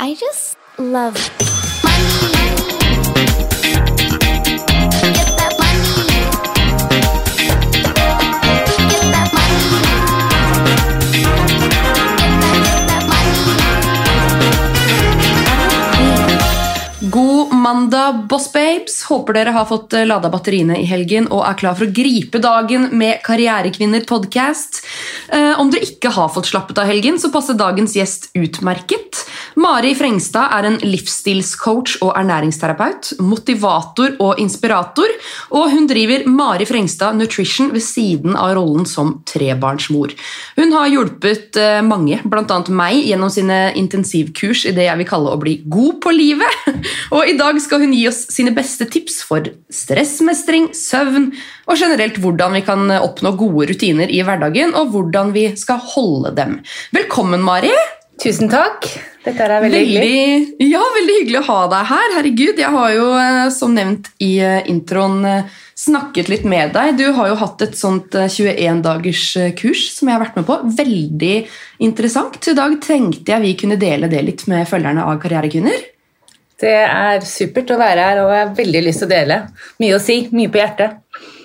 I just love God mandag, boss babes! Håper dere har fått eh, lada batteriene i helgen og er klar for å gripe dagen med Karrierekvinner podcast. Eh, om dere ikke har fått slappet av helgen, så passer dagens gjest utmerket. Mari Frengstad er en livsstilscoach og ernæringsterapeut, motivator og inspirator, og hun driver Mari Frengstad Nutrition ved siden av rollen som trebarnsmor. Hun har hjulpet eh, mange, bl.a. meg, gjennom sine intensivkurs i det jeg vil kalle å bli god på livet. Og i dag skal hun gi oss sine beste tips for stressmestring, søvn og generelt hvordan vi kan oppnå gode rutiner i hverdagen, og hvordan vi skal holde dem. Velkommen, Mari! Tusen takk. Dette er veldig, hyggelig. Ja, veldig hyggelig å ha deg her. Herregud, jeg har jo, eh, som nevnt i eh, introen, eh, snakket litt med deg. Du har jo hatt et sånt 21-dagers kurs som jeg har vært med på. Veldig interessant. Så I dag tenkte jeg vi kunne dele det litt med følgerne av Karrierekvinner. Det er supert å være her, og jeg har veldig lyst til å dele. Mye å si, mye på hjertet.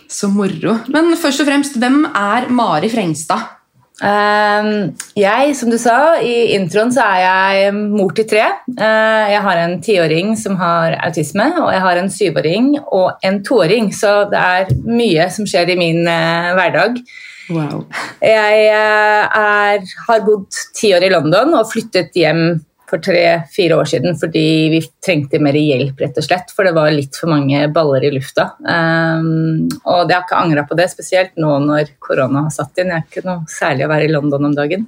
Så moro. Men først og fremst, hvem er Mari Frengstad? Um, jeg, som du sa, i introen så er jeg mor til tre. Uh, jeg har en tiåring som har autisme, og jeg har en syvåring og en toåring. Så det er mye som skjer i min uh, hverdag. Wow. Jeg uh, er, har bodd ti år i London og flyttet hjem for tre-fire år siden fordi vi trengte mer hjelp, rett og slett. For det var litt for mange baller i lufta. Um, og jeg har ikke angra på det, spesielt nå når korona har satt inn. Jeg er ikke noe særlig å være i London om dagen.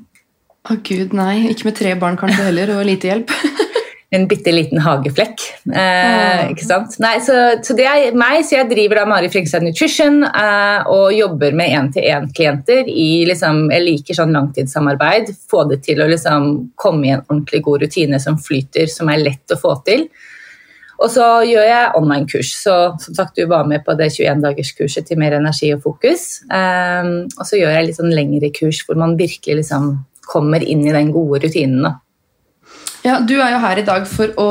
Å gud, nei. Ikke med tre barn kanskje heller, og lite hjelp. en bitte liten hageflekk. Eh, ikke sant? Nei, så, så, det er meg, så jeg driver da Mari Frengstad Nutrition eh, og jobber med én-til-én-klienter i liksom, Jeg liker sånn langtidssamarbeid. Få det til å liksom komme i en ordentlig god rutine som flyter, som er lett å få til. Og så gjør jeg online-kurs. Så som sagt, du var med på det 21-dagerskurset til mer energi og fokus. Eh, og så gjør jeg litt sånn lengre kurs hvor man virkelig liksom kommer inn i den gode rutinen. da. Ja, Du er jo her i dag for å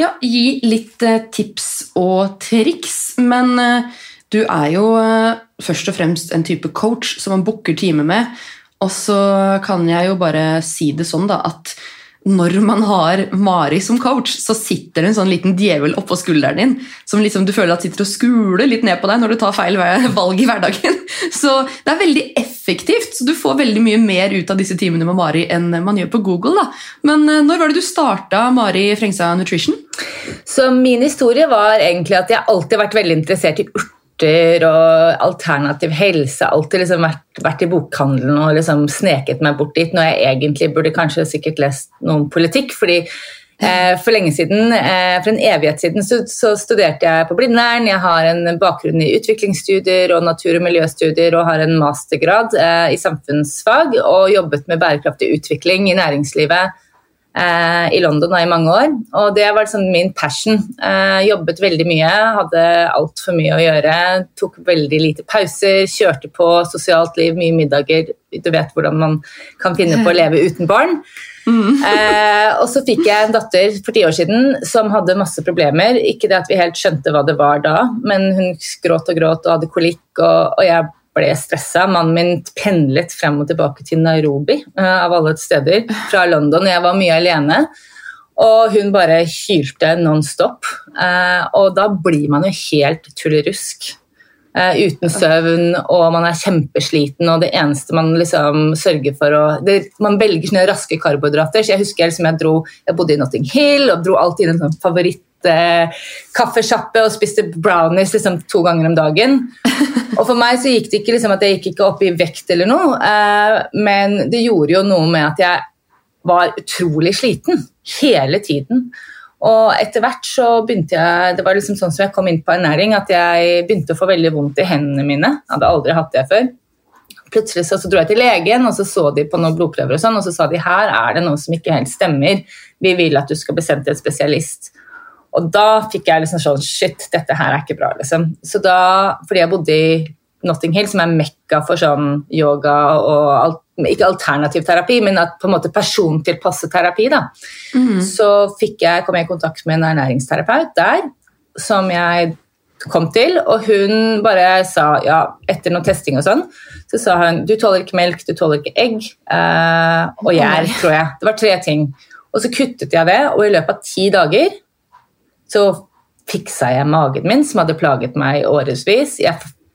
ja, gi litt eh, tips og triks. Men eh, du er jo eh, først og fremst en type coach som man booker time med. Og så kan jeg jo bare si det sånn da, at når man har Mari som coach, så sitter det en sånn liten djevel oppå skulderen din som liksom du føler at sitter og skuler litt ned på deg når du tar feil valg i hverdagen. Så det er veldig effektivt, så du får veldig mye mer ut av disse timene med Mari enn man gjør på Google. da. Men eh, når var det du starta Mari Frengsa Nutrition? Så Min historie var egentlig at jeg alltid har vært veldig interessert i urter urter og alternativ helse. Alltid liksom vært, vært, i bokhandelen og liksom sneket meg bort dit, når jeg egentlig burde kanskje sikkert lest noen politikk. fordi eh, for lenge siden, eh, for en evighet siden, så, så, studerte jeg på Blindern. Jeg har en bakgrunn i utviklingsstudier og natur- og miljøstudier og har en mastergrad eh, i samfunnsfag og jobbet med bærekraftig utvikling i næringslivet i London i mange år. Og det var liksom min passion. Eh, jobbet veldig mye, hadde altfor mye å gjøre. Tok veldig lite pauser, kjørte på sosialt liv, mye middager. Du vet hvordan man kan finne på å leve uten barn. Mm. eh, og så fikk jeg en datter for ti år siden som hadde masse problemer. Ikke det at vi helt skjønte hva det var da, men hun gråt og gråt og hadde kolikk, og, og jeg ble stressa. Mannen min pendlet frem og tilbake til Nairobi uh, av alle steder fra London. Jeg var mye alene. Og hun bare hylte non stop. Uh, og da blir man jo helt tullerusk. Uh, uten søvn, og man er kjempesliten, og det eneste man liksom sørger for å det, Man velger sånne raske karbohydrater. Så jeg husker jeg, liksom, jeg, dro, jeg bodde i Notting Hill og dro alltid inn en sånn favoritt eh, og spiste brownies liksom, to ganger om dagen. Og for meg så gikk det ikke liksom, at jeg gikk ikke opp i vekt eller noe, eh, men det gjorde jo noe med at jeg var utrolig sliten hele tiden. Og etter hvert så begynte jeg Det var liksom sånn som jeg kom inn på ernæring, at jeg begynte å få veldig vondt i hendene mine. Hadde aldri hatt det før. Plutselig så, så dro jeg til legen, og så så de på noen blodprøver, og sånn, og så sa de her er det noe som ikke helt stemmer. Vi vil at du skal bli sendt til en spesialist. Og da fikk jeg liksom sånn Shit, dette her er ikke bra, liksom. Så da, fordi jeg bodde i Notting Hill, som er mekka for sånn yoga og alt, ikke alternativ terapi, men at på en måte persontilpasset terapi. da. Så fikk jeg, kom jeg i kontakt med en ernæringsterapeut der, som jeg kom til, og hun bare sa, ja, etter noe testing og sånn, så sa hun du tåler ikke melk, du tåler ikke egg eh, og gjær, tror jeg. Det var tre ting. Og så kuttet jeg det, og i løpet av ti dager så fiksa jeg magen min, som hadde plaget meg i årevis.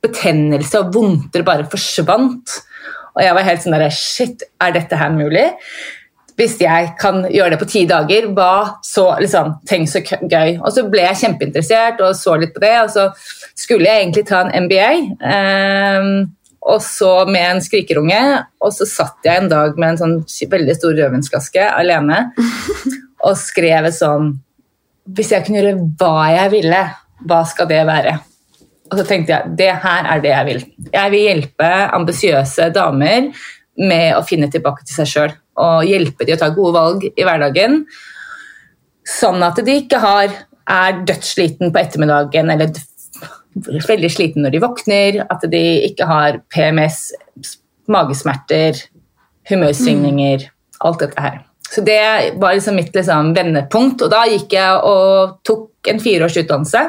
Betennelse og vondter bare forsvant. Og jeg var helt sånn der, shit, er dette her mulig? Hvis jeg kan gjøre det på ti dager, hva så liksom, Tenk så gøy. Og så ble jeg kjempeinteressert og så litt på det, og så skulle jeg egentlig ta en MBA. ehm, og så med en skrikerunge, og så satt jeg en dag med en sånn veldig stor rødvinsflaske alene og skrev sånn Hvis jeg kunne gjøre hva jeg ville, hva skal det være? Og så tenkte jeg det her er det jeg vil. Jeg vil hjelpe ambisiøse damer med å finne tilbake til seg sjøl. Og hjelpe de å ta gode valg i hverdagen. Sånn at de ikke har, er dødssliten på ettermiddagen eller veldig sliten når de våkner. At de ikke har PMS, magesmerter, humørsvingninger. Alt dette her. Så det var liksom mitt liksom, vendepunkt. Og da gikk jeg og tok en fireårs utdannelse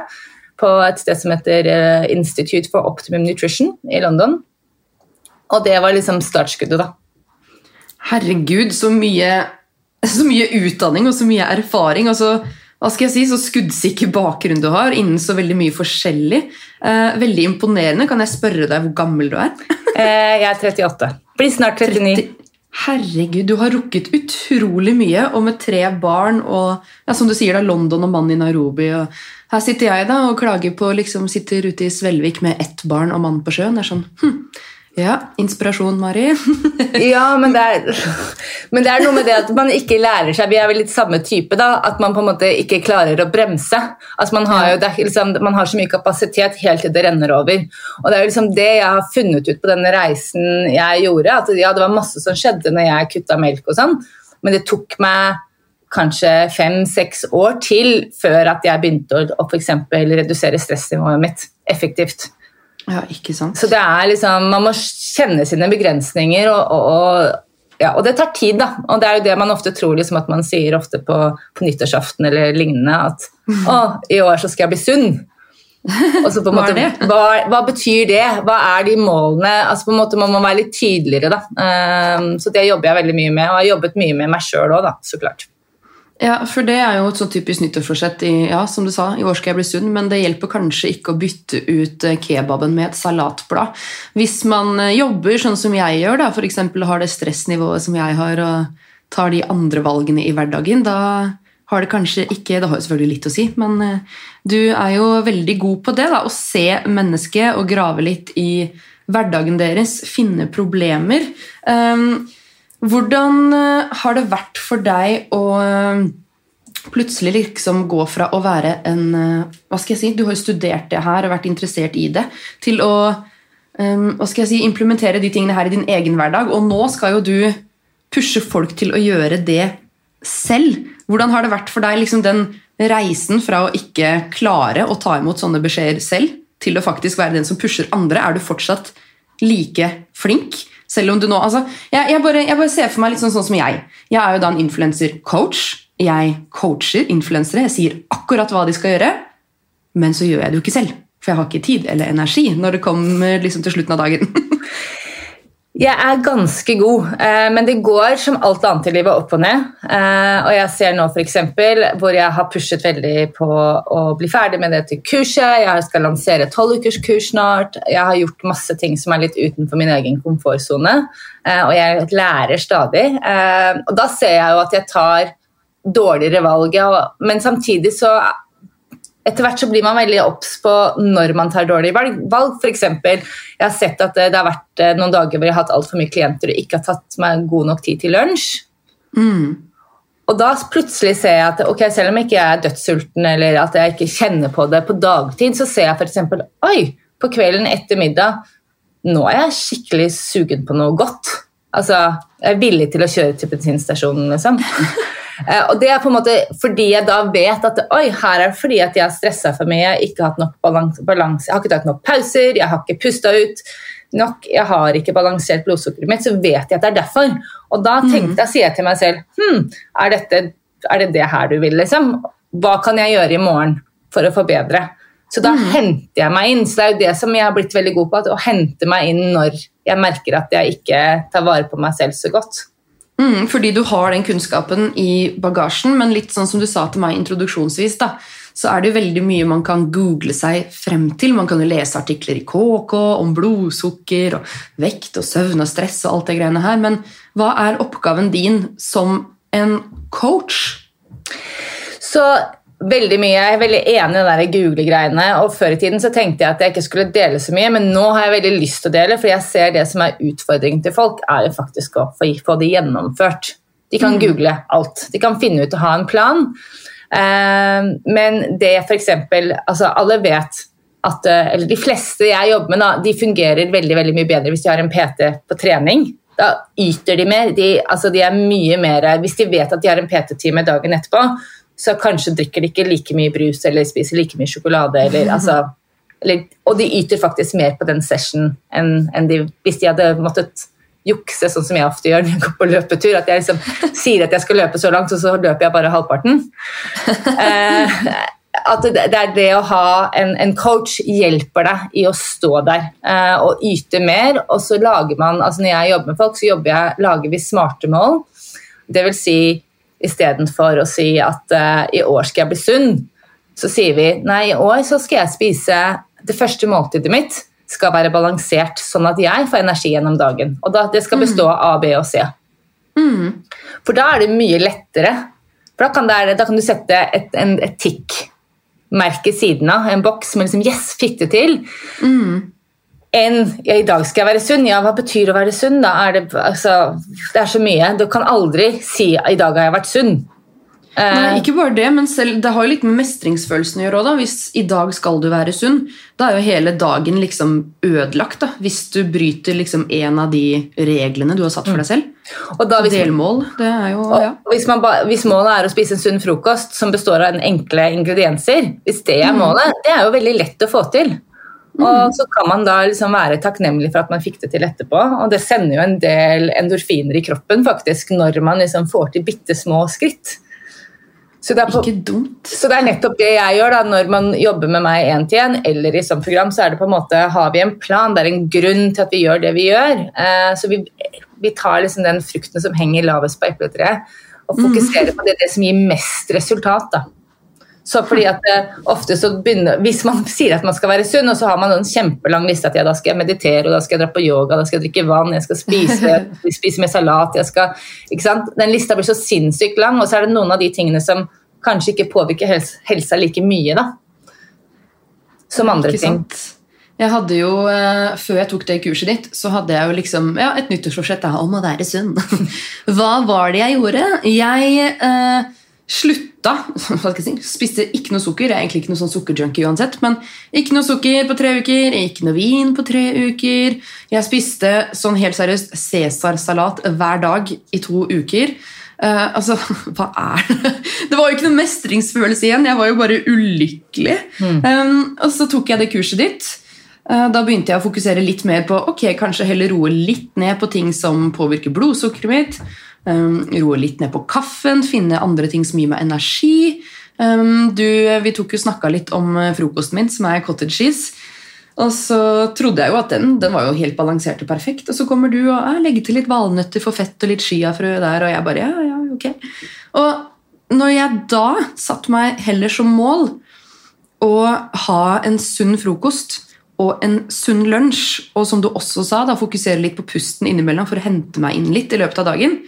på et sted som heter eh, Institute for Optimum Nutrition i London. Og det var liksom startskuddet, da. Herregud, så mye, så mye utdanning og så mye erfaring. og så, hva skal jeg si, Så skuddsikker bakgrunn du har innen så veldig mye forskjellig. Eh, veldig imponerende. Kan jeg spørre deg hvor gammel du er? Eh, jeg er 38. Blir snart 39. Herregud, du har rukket utrolig mye, og med tre barn og ja, som du sier da, London og mann i Nairobi. og Her sitter jeg da og klager på liksom sitter ute i Svelvik med ett barn og mann på sjøen. Det er sånn, hm, Ja, inspirasjon, Mari. Ja, men det, er, men det er noe med det at man ikke lærer seg Vi er vel litt samme type, da. At man på en måte ikke klarer å bremse. Altså man, har jo, liksom, man har så mye kapasitet helt til det renner over. Og det er jo liksom det jeg har funnet ut på denne reisen jeg gjorde. At ja, det var masse som skjedde når jeg kutta melk og sånn, men det tok meg kanskje fem-seks år til før at jeg begynte å, å eksempel redusere stressnivået mitt effektivt. Ja, ikke sant? Så det er liksom, Man må kjenne sine begrensninger, og, og, og, ja, og det tar tid. da. Og Det er jo det man ofte tror liksom, at man sier ofte på, på nyttårsaften eller lignende. At å, i år så skal jeg bli sunn. Og så på en måte? Hva, hva betyr det? Hva er de målene? Altså på en måte Man må være litt tydeligere. da. Um, så det jobber jeg veldig mye med, og har jobbet mye med meg sjøl òg, så klart. Ja, for det er jo et sånn typisk nyttårsforsett. Ja, som du sa, i år skal jeg bli sunn, men det hjelper kanskje ikke å bytte ut eh, kebaben med et salatblad. Hvis man eh, jobber sånn som jeg gjør, da, eksempel har det stressnivået som jeg har, og tar de andre valgene i hverdagen, da har det kanskje ikke Det har jo selvfølgelig litt å si, men eh, du er jo veldig god på det. da, Å se mennesket og grave litt i hverdagen deres, finne problemer. Um, hvordan eh, har det vært for deg å eh, plutselig liksom gå fra å være en eh, Hva skal jeg si, Du har jo studert det her og vært interessert i det, til å hva skal jeg si, implementere de tingene her i din egen hverdag. Og nå skal jo du pushe folk til å gjøre det selv. Hvordan har det vært for deg liksom den reisen fra å ikke klare å ta imot sånne beskjeder selv, til å faktisk være den som pusher andre? Er du fortsatt like flink? Selv om du nå, altså, jeg, jeg, bare, jeg bare ser for meg litt sånn, sånn som jeg. Jeg er jo da en influencer-coach. Jeg coacher influensere. Jeg sier akkurat hva de skal gjøre, men så gjør jeg det jo ikke selv. For jeg har ikke tid eller energi når det kommer liksom til slutten av dagen. Jeg er ganske god, eh, men det går som alt annet i livet opp og ned. Eh, og jeg ser nå f.eks. hvor jeg har pushet veldig på å bli ferdig med dette kurset. Jeg skal lansere tolvukerskurs snart. Jeg har gjort masse ting som er litt utenfor min egen komfortsone. Eh, og jeg lærer stadig. Og da ser jeg jo at jeg tar dårligere valg, men samtidig så etter hvert så blir man veldig obs på når man tar dårlige valg. valg. Eksempel, jeg har sett at det, det har vært eh, noen dager hvor jeg har hatt altfor mye klienter og ikke har tatt meg god nok tid til lunsj. Og da plutselig ser jeg at ok, selv om jeg ikke er dødssulten eller at jeg ikke kjenner på det på dagtid, så ser jeg f.eks. oi, på kvelden etter middag nå er jeg skikkelig sugen på noe godt. Altså, jeg er villig til å kjøre til bensinstasjonen, liksom. Eh, og det er på en måte fordi jeg da vet at oi, her er det fordi at jeg har stressa for mye, jeg har ikke hatt nok balanse, balans, jeg har ikke tatt nok pauser, jeg har ikke pusta ut. nok, jeg har ikke balansert blodsukkeret mitt, så vet jeg at det er derfor. Og da tenkte jeg, sier jeg til meg selv hm, er, dette, er det det her du vil, liksom? Hva kan jeg gjøre i morgen for å forbedre? Så da henter jeg meg inn. Så det er jo det som jeg har blitt veldig god på, å hente meg inn når jeg merker at jeg ikke tar vare på meg selv så godt. Mm, fordi du har den kunnskapen i bagasjen, men litt sånn som du sa til meg introduksjonsvis, da, så er det veldig mye man kan google seg frem til. Man kan jo lese artikler i KK om blodsukker og vekt og søvn og stress og alt det greiene her, men hva er oppgaven din som en coach? Så veldig mye, Jeg er veldig enig i det google-greiene. og Før i tiden så tenkte jeg at jeg ikke skulle dele så mye, men nå har jeg veldig lyst til å dele, for jeg ser det som er utfordringen til folk, er jo faktisk å få, det gjennomført. De kan google alt. De kan finne ut å ha en plan. Eh, men det f.eks. Altså, alle vet at eh, Eller de fleste jeg jobber med, da, de fungerer veldig, veldig mye bedre hvis de har en PT på trening. Da yter de mer. De, altså, de er mye mer Hvis de vet at de har en PT-time dagen etterpå, så kanskje drikker de ikke like mye brus eller spiser like mye sjokolade. Eller, altså, eller, og de yter faktisk mer på den session enn, enn de, hvis de hadde måttet jukse, sånn som jeg ofte gjør når jeg går på løpetur. At jeg liksom sier at jeg skal løpe så langt, og så løper jeg bare halvparten. Eh, at det, det er det å ha en, en, coach hjelper deg i å stå der eh, og yte mer. Og så lager man, altså når jeg jobber med folk, så jeg, lager vi smarte mål. Det vil si istedenfor å si at uh, i år skal jeg bli sunn, så sier vi nei, i år så skal jeg spise det første måltidet mitt skal være balansert, sånn at jeg får energi gjennom dagen. Og da, det skal bestå av A, B og C. Mm. For da er det mye lettere. For da kan, det, da kan du sette et, en, et tikk-merke siden av, en boks med liksom 'yes, fikk det til'. Mm. Enn ja, 'i dag skal jeg være sunn'. Ja, hva betyr å være sunn? Da er det, altså, det er så mye. Du kan aldri si 'i dag har jeg vært sunn'. Nei, ikke bare det, men selv, det har jo litt med mestringsfølelsen å gjøre òg. Hvis i dag skal du være sunn, da er jo hele dagen liksom ødelagt. da, Hvis du bryter liksom en av de reglene du har satt for deg selv. Og da, hvis, Delmål, det er jo ja. hvis, man hvis målet er å spise en sunn frokost som består av en enkle ingredienser, hvis det er målet, det er jo veldig lett å få til. Og så kan man da liksom være takknemlig for at man fikk det til etterpå. Og det sender jo en del endorfiner i kroppen faktisk når man liksom får til bitte små skritt. Så det, på, så det er nettopp det jeg gjør da, når man jobber med meg én til én, eller i sånt program, så er det på en måte, har vi en plan, det er en grunn til at vi gjør det vi gjør. Eh, så vi, vi tar liksom den frukten som henger lavest på epletreet, og fokuserer på det, det som gir mest resultat. da. Så fordi at det ofte så begynner, Hvis man sier at man skal være sunn, og så har man en kjempelang liste at ja, da skal jeg meditere, og da skal jeg dra på yoga, da skal jeg drikke vann, jeg skal spise, spise med salat jeg skal, ikke sant? Den lista blir så sinnssykt lang, og så er det noen av de tingene som kanskje ikke påvirker helsa like mye da, som andre ting. Jeg hadde jo, eh, Før jeg tok det kurset ditt, så hadde jeg jo liksom, ja, et nyttårsforsett om å være sunn. Hva var det jeg gjorde? Jeg eh, slutta hva skal jeg si, Spiste ikke noe sukker. Jeg er egentlig ikke noe sånn sukkerjunkie uansett. Men ikke noe sukker på tre uker, ikke noe vin på tre uker. Jeg spiste sånn helt seriøst Cæsarsalat hver dag i to uker. Uh, altså, hva er det? Det var jo ikke noe mestringsfølelse igjen. Jeg var jo bare ulykkelig. Um, og så tok jeg det kurset ditt. Uh, Da begynte jeg å fokusere litt mer på ok, kanskje heller roe litt ned på ting som påvirker blodsukkeret mitt. Um, roe litt ned på kaffen, finne andre ting som gir meg energi. Um, du, vi tok jo snakka litt om eh, frokosten min, som er cottage cheese. Og så trodde jeg jo at den, den var jo helt balansert og perfekt. Og så kommer du og «Ja, legger til litt valnøtter for fett og litt chiafrø der, og jeg bare ja, ja, ok. Og når jeg da satte meg heller som mål å ha en sunn frokost og en sunn lunsj, og som du også sa, da fokusere litt på pusten innimellom for å hente meg inn litt i løpet av dagen.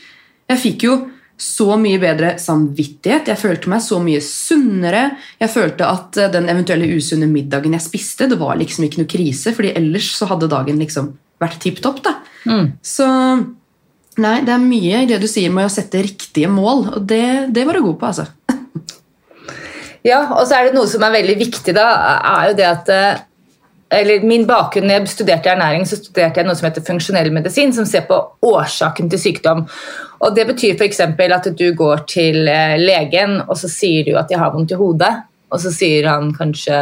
Jeg fikk jo så mye bedre samvittighet, jeg følte meg så mye sunnere. Jeg følte at eh, den eventuelle usunne middagen jeg spiste, det var liksom ikke noe krise, fordi ellers så hadde dagen liksom vært tipp topp. da. Mm. Så nei, det er mye i det du sier med å sette riktige mål, og det, det var du god på, altså. Ja, og så er det noe som er veldig viktig da, er jo det at eh, eller Min bakgrunn når jeg studerte ernæring, så studerte jeg noe som heter funksjonell medisin, som ser på årsaken til sykdom. Og Det betyr f.eks. at du går til eh, legen, og så sier du at jeg har vondt i hodet. Og så sier han kanskje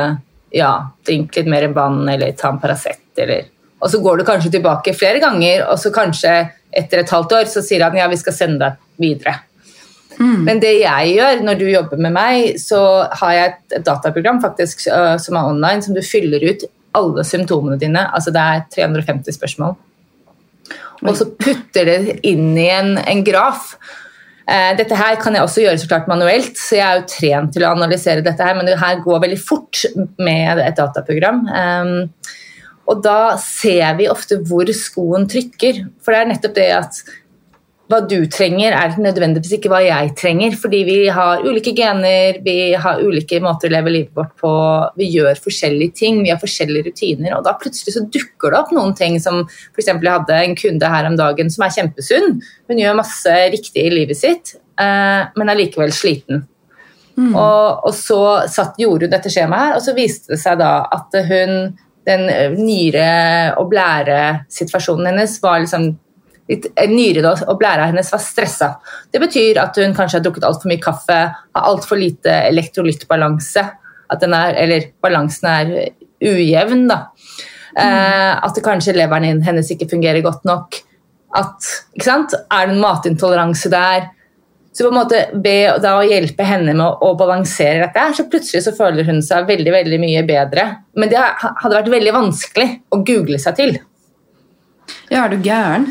ja, drink litt mer vann, eller ta en Paracet, eller Og så går du kanskje tilbake flere ganger, og så kanskje etter et halvt år så sier han ja, vi skal sende deg videre. Men det jeg gjør når du jobber med meg, så har jeg et, dataprogram faktisk øh, som er online, som du fyller ut alle symptomene dine. Altså det er 350 spørsmål. Og så putter det inn i en, en graf. Eh, dette her kan jeg også gjøre så klart manuelt, så jeg er jo trent til å analysere dette her, men det her går veldig fort med et dataprogram. Um, og da ser vi ofte hvor skoen trykker. For det er nettopp det at hva du trenger, er ikke nødvendigvis ikke hva jeg trenger. Fordi vi har ulike gener, vi har ulike måter å leve livet vårt på. Vi gjør forskjellige ting, vi har forskjellige rutiner. Og da plutselig så dukker det opp noen ting som f.eks. jeg hadde en kunde her om dagen som er kjempesunn. Hun gjør masse riktig i livet sitt, eh, men er likevel sliten. Og, og så satt, gjorde hun dette skjemaet her, og så viste det seg da at hun den nyre- og blæresituasjonen hennes var liksom Nyrene og blæra hennes var stressa. Det betyr at hun kanskje har drukket altfor mye kaffe, har altfor lite elektrolyttbalanse. At er, eller balansen er ujevn, da. Eh, at kanskje leveren hennes ikke fungerer godt nok. At? Er det en matintoleranse der? Så på en måte be da å hjelpe henne med å, å balansere dette, så plutselig så føler hun seg veldig veldig mye bedre. Men det hadde vært veldig vanskelig å google seg til. Ja, er du gæren?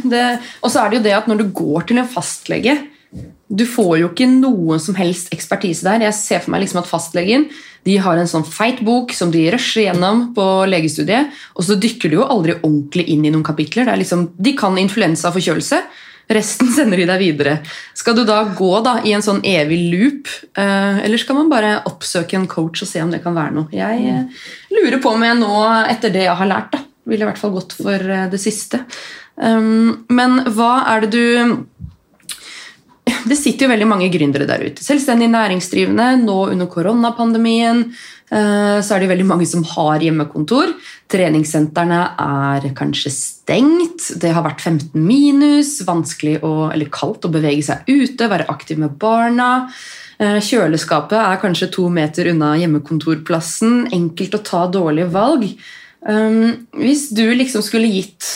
Og så er det jo det at når du går til en fastlege Du får jo ikke noen som helst ekspertise der. Jeg ser for meg liksom at fastlegen de har en sånn feit bok som de rusher gjennom på legestudiet, og så dykker de jo aldri ordentlig inn i noen kapitler. Er liksom, de kan influensa og forkjølelse. Resten sender de deg videre. Skal du da gå da i en sånn evig loop, eh, eller skal man bare oppsøke en coach og se om det kan være noe? Jeg eh, lurer på om jeg nå, etter det jeg har lært, da, ville i hvert fall gått for eh, det siste. Um, men hva er det du Det sitter jo veldig mange gründere der ute. Selvstendig næringsdrivende. Nå under koronapandemien eh, så er det veldig mange som har hjemmekontor. Treningssentrene er kanskje stengt. Det har vært 15 minus. Vanskelig å, eller kaldt å bevege seg ute, være aktiv med barna. Eh, Kjøleskapet er kanskje to meter unna hjemmekontorplassen. Enkelt å ta dårlige valg. Um, hvis du liksom skulle gitt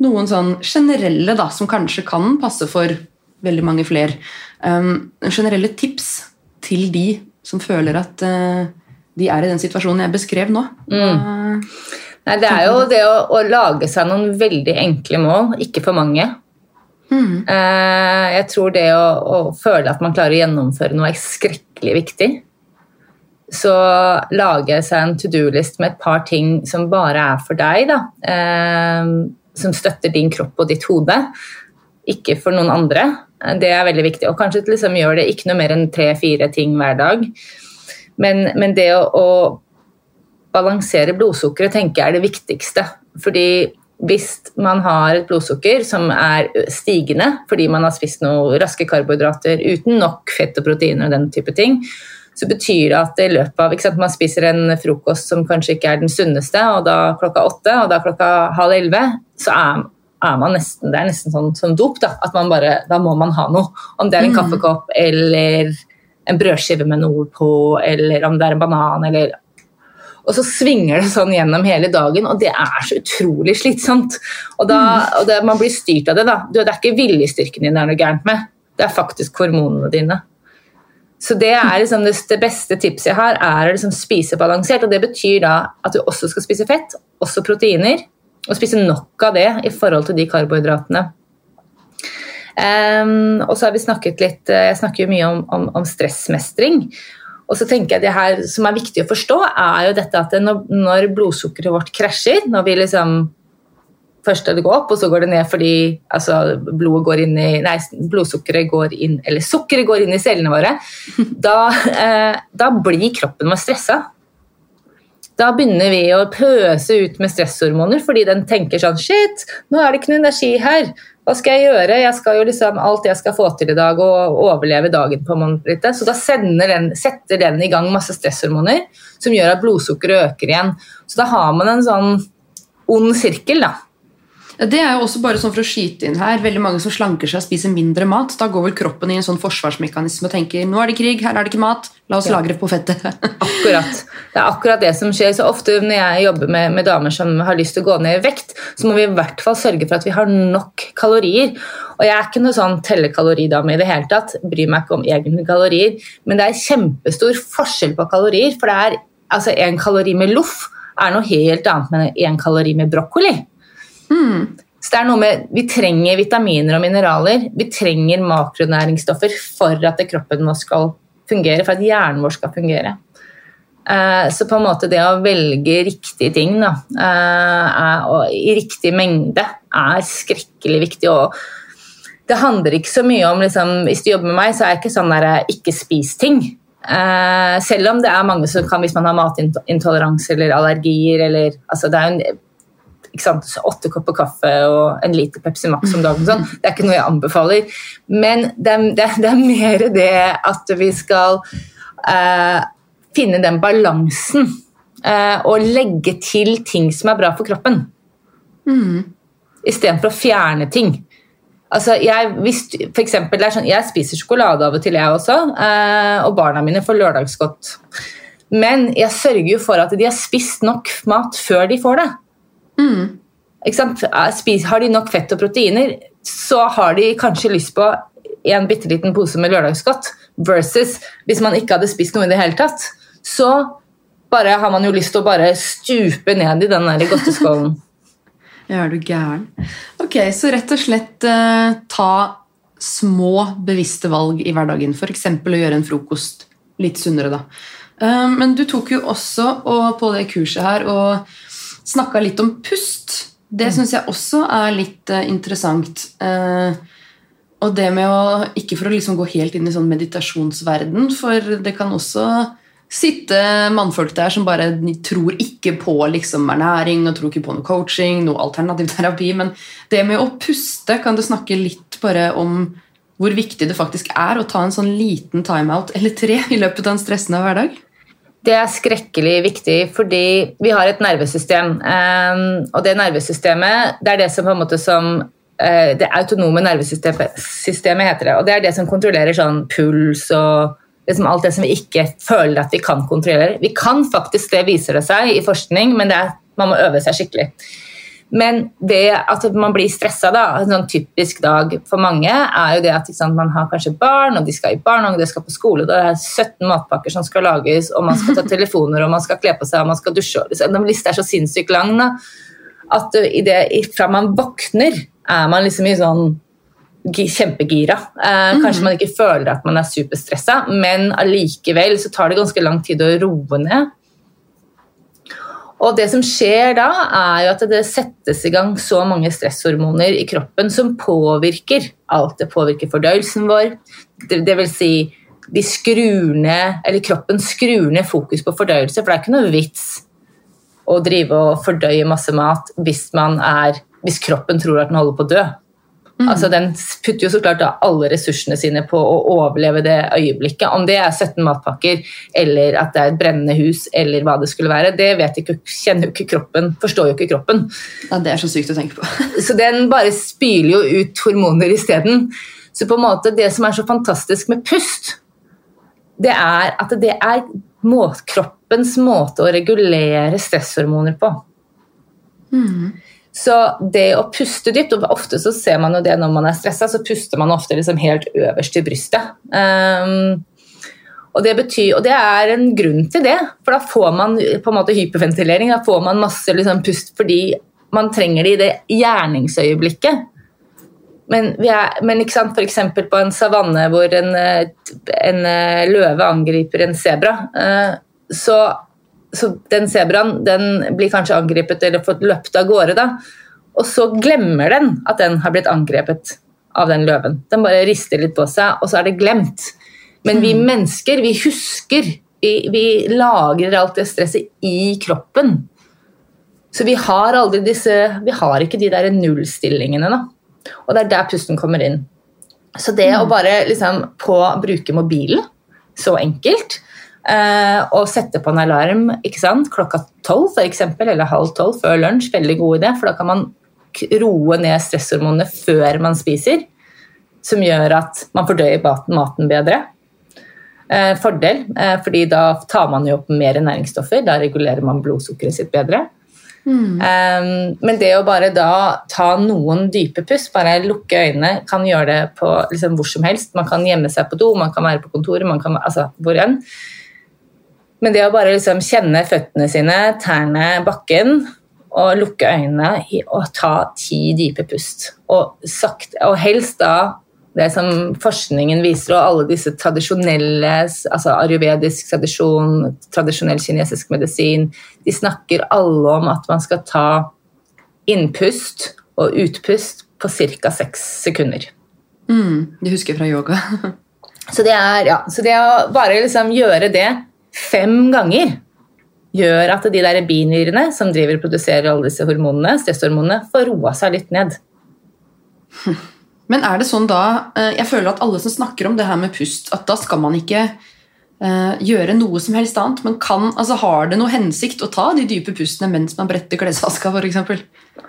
noen sånn generelle da, som kanskje kan passe for veldig mange flere, um, generelle tips til de som føler at uh, de er i den situasjonen jeg beskrev nå. Hva- Nei, det er jo det å, å lage seg noen veldig enkle mål, ikke for mange. Eh, jeg tror det å, å føle at man klarer å gjennomføre noe er skrekkelig viktig. Så lage seg en to do-list med et par ting som bare er for deg, da. Eh, som støtter din kropp og ditt hode, ikke for noen andre. Det er veldig viktig. Og kanskje liksom gjør det ikke noe mer enn tre-fire ting hver dag. Men, men det å, å balansere blodsukkeret tenker jeg er det viktigste. Fordi hvis man har et blodsukker som er stigende fordi man har spist noen raske karbohydrater uten nok fett og proteiner og den type ting, så betyr det at i løpet av sant, Man spiser en frokost som kanskje ikke er den sunneste, og da klokka åtte, og da klokka halv elleve, så er, er man nesten Det er nesten sånn som dop, da. At man bare Da må man ha noe. Om det er en kaffekopp eller en brødskive med noe på, eller om det er en banan, eller og så svinger det sånn gjennom hele dagen, og det er så utrolig slitsomt. Og, da, og det, man blir styrt av det. da. Du, det er ikke viljestyrken din det er noe gærent med, det er faktisk hormonene dine. Så det er liksom det, beste tipset jeg har, er å liksom spise balansert. Og det betyr da at du også skal spise fett, også proteiner, og spise nok av det i forhold til de karbohydratene. Um, og så har vi snakket litt eh, Jeg snakker jo mye om, om, om stressmestring. Og så tenker jeg det her som er viktig å forstå, er jo dette at når, når blodsukkeret vårt krasjer, når vi liksom Først det går opp, og så går det ned fordi altså, går i, nei, blodsukkeret går inn Eller sukkeret går inn i cellene våre. Da, eh, da blir kroppen vår stressa. Da begynner vi å pøse ut med stresshormoner fordi den tenker sånn Shit, nå er det ikke noe energi her. Hva skal jeg gjøre? Jeg skal jo liksom alt jeg skal få til i dag og overleve dagen på en. Så da den, setter den i gang masse stresshormoner som gjør at blodsukkeret øker igjen. Så da har man en sånn ond sirkel, da. Det er jo også bare sånn for å skyte inn her Veldig mange som slanker seg og spiser mindre mat. Da går vel kroppen i en sånn forsvarsmekanisme og tenker nå er det krig, her er det ikke mat, la oss Ja. lagre på fettet. Akkurat. Det er akkurat det som skjer. Så ofte når jeg jobber med, med damer som har lyst til å gå ned i vekt, så må vi i hvert fall sørge for at vi har nok kalorier. Og jeg er ikke noe sånn tellekaloridame i det hele tatt. Bryr meg ikke om egne kalorier. Men det er kjempestor forskjell på kalorier. For det er altså en kalori med loff er noe helt annet enn en kalori med brokkoli. Så det er noe med, Vi trenger vitaminer og mineraler. Vi trenger makronæringsstoffer for at kroppen vår skal fungere, for at hjernen vår skal fungere. Eh, Så på en måte det å velge riktige ting da, eh, i riktig mengde er skrekkelig viktig. og det handler ikke så mye om liksom, Hvis du jobber med meg, så er jeg ikke sånn der, ikke spis ting. Eh, selv om det er mange som kan hvis man har matintoleranse eller allergier eller altså Det er jo en åtte kopper kaffe og en liter Pepsi Max om dagen. Sånn. Det er ikke noe jeg anbefaler. Men det er, det, er- det er mer det at vi skal eh, finne den balansen eh, og legge til ting som er bra for kroppen. Istedenfor å fjerne ting. Altså, jeg, hvis, for eksempel, sånn, jeg spiser sjokolade av og til, jeg også. Eh, og barna mine får lørdagsgodt. Men jeg sørger jo for at de har spist nok mat før de får det. Ikke sant? Eh, har de nok fett og proteiner, så har de kanskje lyst på en bitte liten pose med lørdagsgodt. Versus hvis man ikke hadde spist noe i det hele tatt, så bare har man jo lyst til å bare stupe ned i den der godteskålen. Ja, er du gæren? Ok, Så rett og slett eh, ta små, bevisste valg i hverdagen. F.eks. å gjøre en frokost litt sunnere, da. Eh, men du tok jo også og på det kurset her og snakka litt om pust. Det syns jeg også er litt uh, interessant. Uh, og det med å Ikke for å liksom gå helt inn i sånn meditasjonsverden, for det kan også sitte mannfolk der som bare tror ikke på liksom ernæring og tror ikke på noe coaching, noe alternativ terapi. Men det med å puste, kan du snakke litt bare om hvor viktig det faktisk er å ta en sånn liten timeout eller tre i løpet av en stressende hverdag? Det er skrekkelig viktig fordi vi har et nervesystem. eh, Og det nervesystemet det er det som på en måte som eh, Det autonome nervesystemet systemet heter det. Og det er det som kontrollerer sånn puls og liksom alt det som vi ikke føler at vi kan kontrollere. Vi kan faktisk det, viser det seg i forskning, men er, man må øve seg skikkelig. Men det at man blir stressa, da, en sånn typisk dag for mange, er jo det at sant, man har kanskje barn, og de skal i barnehage, de skal på skole, det er 17 matpakker som skal lages, og man skal ta telefoner, og man skal kle på seg, og man skal dusje. og liksom, Den lista er så sinnssykt lang da, at uh, i det, fra man våkner, er man liksom i sånn kjempegira. Eh, kanskje man ikke føler at man er superstressa, men allikevel så tar det ganske lang tid å roe ned. Og det som skjer da, er jo at det settes i gang så mange stresshormoner i kroppen som påvirker alt. Det påvirker fordøyelsen vår. Det, vil si, de skrur ned, eller kroppen skrur ned fokus på fordøyelse, for det er ikke noe vits å drive og fordøye masse mat hvis, man er, hvis kroppen tror at den holder på å dø. Altså, den putter jo så klart alle ressursene sine på å overleve det øyeblikket. Om det er 17 matpakker, eller at det er et brennende hus, eller hva det skulle være, det vet ikke, kjenner jo ikke kroppen, forstår jo ikke kroppen. Ja, Det er så sykt å tenke på. Så den bare spyler jo ut hormoner isteden. Så på en måte det som er så fantastisk med pust, det er at det er må kroppens måte å regulere stresshormoner på. Så det å puste dypt, og ofte så ser man jo det når man er stressa, så puster man ofte liksom helt øverst i brystet. Um, og det, betyr, og det er en grunn til det, for da får man på en måte hyperventilering. Da får man masse liksom, pust fordi man trenger det i det gjerningsøyeblikket. Men, vi er, men ikke sant, f.eks. på en savanne hvor en, eh, en eh, løve angriper en sebra, eh, så, så den sebraen den blir kanskje angrepet eller fått løpt av gårde. da, Og så glemmer den at den har blitt angrepet av den løven. Den bare rister litt på seg, og så er det glemt. Men vi mennesker, vi husker. Vi, vi lagrer alt det stresset i kroppen. Så vi har aldri disse Vi har ikke de der nullstillingene, da. Og det er der pusten kommer inn. Så det å bare liksom på bruke mobilen, så enkelt, og sette på en alarm ikke sant? klokka tolv f.eks., eller halv tolv før lunsj, veldig god idé, for da kan man roe ned stresshormonene før man spiser, som gjør at man fordøyer maten, bedre. Eh, fordel, eh, fordi da tar man jo opp mer næringsstoffer, da regulerer man blodsukkeret sitt bedre. Eh, men det å bare da ta noen dype pust, bare lukke øynene, kan gjøre det på liksom hvor som helst. Man kan gjemme seg på do, man kan være på kontoret, man kan, altså hvor enn. Men det å bare liksom kjenne føttene sine, tærne, bakken, og lukke øynene og ta ti dype pust. Og, sakte, og helst da det som forskningen viser, og alle disse tradisjonelle, altså ayurvedisk tradisjon, tradisjonell kinesisk medisin, de snakker alle om at man skal ta innpust og utpust på ca. seks sekunder. Mm, det husker fra yoga. Så det, er, ja, så det å bare liksom gjøre det fem ganger gjør at de der binyrene som driver og produserer alle disse hormonene, stresshormonene, får roa seg litt ned. Men er det sånn da eh, Jeg føler at alle som snakker om det her med pust, at da skal man ikke eh, gjøre noe som helst annet. Men kan, altså, har det noe hensikt å ta de dype pustene mens man bretter klesvaska, f.eks.?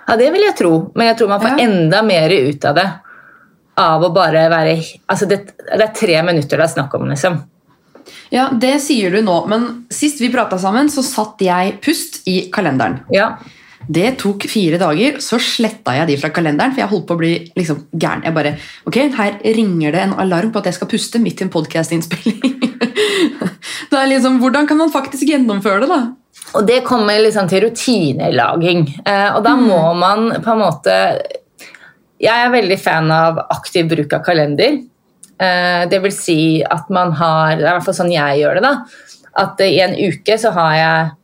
Ja, det vil jeg tro, men jeg tror man får Ja. enda mer ut av det. Av å bare være Altså, det, det er tre minutter det er snakk om, liksom. Ja, det sier du nå, men sist vi prata sammen, så satt jeg pust i kalenderen. Ja. Det tok fire dager, så sletta jeg de fra kalenderen, for jeg holdt på å bli liksom gæren. Jeg bare, ok, Her ringer det en alarm på at jeg skal puste midt i en podkastinnspilling. liksom, Hvordan kan man faktisk gjennomføre det, da? Og det kommer liksom til rutinelaging. Eh, og da må man på en måte Jeg er veldig fan av aktiv bruk av kalender. Eh, det vil si at man har Det er i hvert fall sånn jeg gjør det. da, At eh, i en uke så har jeg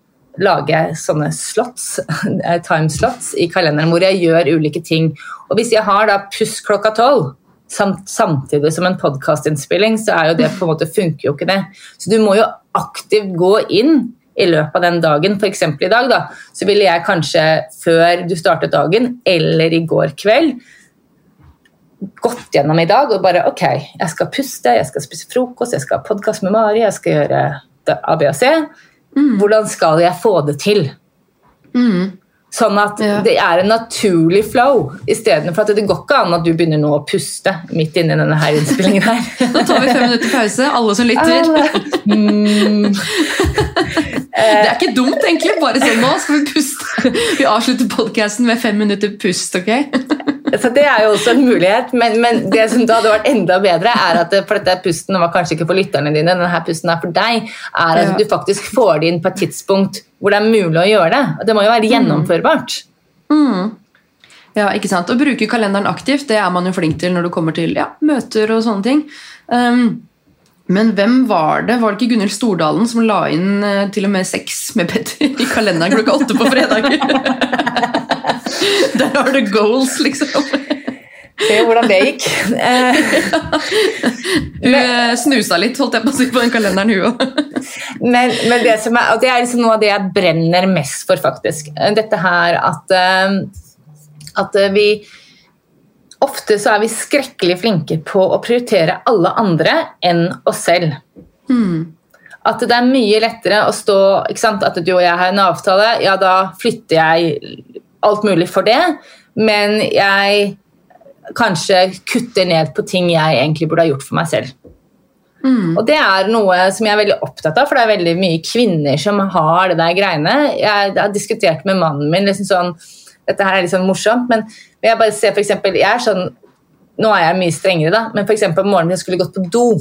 lager sånne slots, time slots i kalenderen hvor jeg gjør ulike ting. Og hvis jeg har da puss klokka tolv samt, samtidig som en podkastinnspilling, så er jo det på en måte funker jo ikke det. Så du må jo aktivt gå inn i løpet av den dagen. F.eks. i dag, da, så ville jeg kanskje før du startet dagen, eller i går kveld, gått gjennom i dag og bare ok, jeg skal puste, jeg skal spise frokost, jeg skal ha podkast med Mari, jeg skal gjøre det A, B og C. Hvordan skal jeg få det til? Sånn at Ja. det er en naturlig flow, istedenfor at det går ikke an at du begynner nå å puste midt inni denne her innspillingen her. nå tar vi fem minutter pause, alle som lytter. Mm, Det er ikke dumt, egentlig. Bare sånn nå skal vi puste. Vi avslutter podkasten med fem minutter pust, ok? Så det er jo også en mulighet, men, men det som da hadde vært enda bedre, er at for dette pusten var kanskje ikke for lytterne dine, denne pusten er for deg, er at du faktisk får det inn på et tidspunkt hvor det er mulig å gjøre det. Det må jo være gjennomførbart. Ja, ikke sant? Å bruke kalenderen aktivt det er man jo flink til når det kommer til ja, møter og sånne ting. Um, men hvem var det? Var det ikke Gunhild Stordalen som la inn eh, til og med sex med Petter i kalenderen klokka åtte på fredager? Der har du goals, liksom. Se hvordan det gikk. Eh, Hun eh, snusa litt holdt jeg på å si, på den kalenderen, hun òg. Men, men det, som er, det er liksom noe av det jeg brenner mest for, faktisk. Dette her at, eh, at eh, vi Ofte så er vi skrekkelig flinke på å prioritere alle andre enn oss selv. At det er mye lettere å stå? At du og jeg har en avtale, ja, da flytter jeg alt mulig for det, men jeg kanskje kutter ned på ting jeg egentlig burde ha gjort for meg selv. Og det er noe som jeg er veldig opptatt av, for det er veldig mye kvinner som har det der greiene. Jeg har diskutert med mannen min liksom sånn, Dette her er litt sånn morsomt, men jeg bare ser for eksempel, jeg er sånn Nå er jeg mye strengere, da, men eksempel om morgenen jeg skulle gått på do,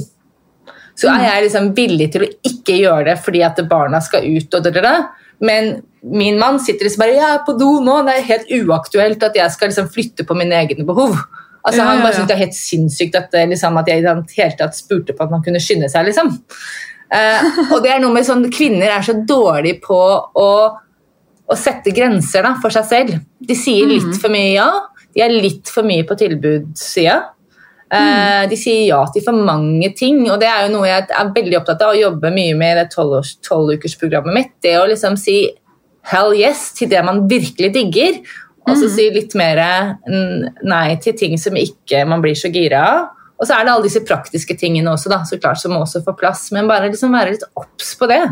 så er jeg liksom villig til å ikke gjøre det fordi at barna skal ut. og da, da, da. Men min mann sitter liksom bare 'Jeg er på do nå.' Det er helt uaktuelt at jeg skal liksom flytte på mine egne behov. Altså Ja, Han ja, bare syntes det er helt sinnssykt at, liksom, at jeg i det hele tatt spurte på at man kunne skynde seg. liksom. Eh, og det er noe med sånn, Kvinner er så dårlige på å, å sette grenser da, for seg selv. De sier litt for mye ja, de er litt for mye på tilbudssida. Eh, De sier ja til for mange ting, og det er jo noe jeg er veldig opptatt av å jobbe mye med i det tolvukersprogrammet mitt. Det å liksom si hell yes til det man virkelig digger, og så si litt mer mm, nei til ting som ikke man blir så gira av. Og så er det alle disse praktiske tingene også, da, så klart, som må også få plass. Men bare liksom være litt obs på det.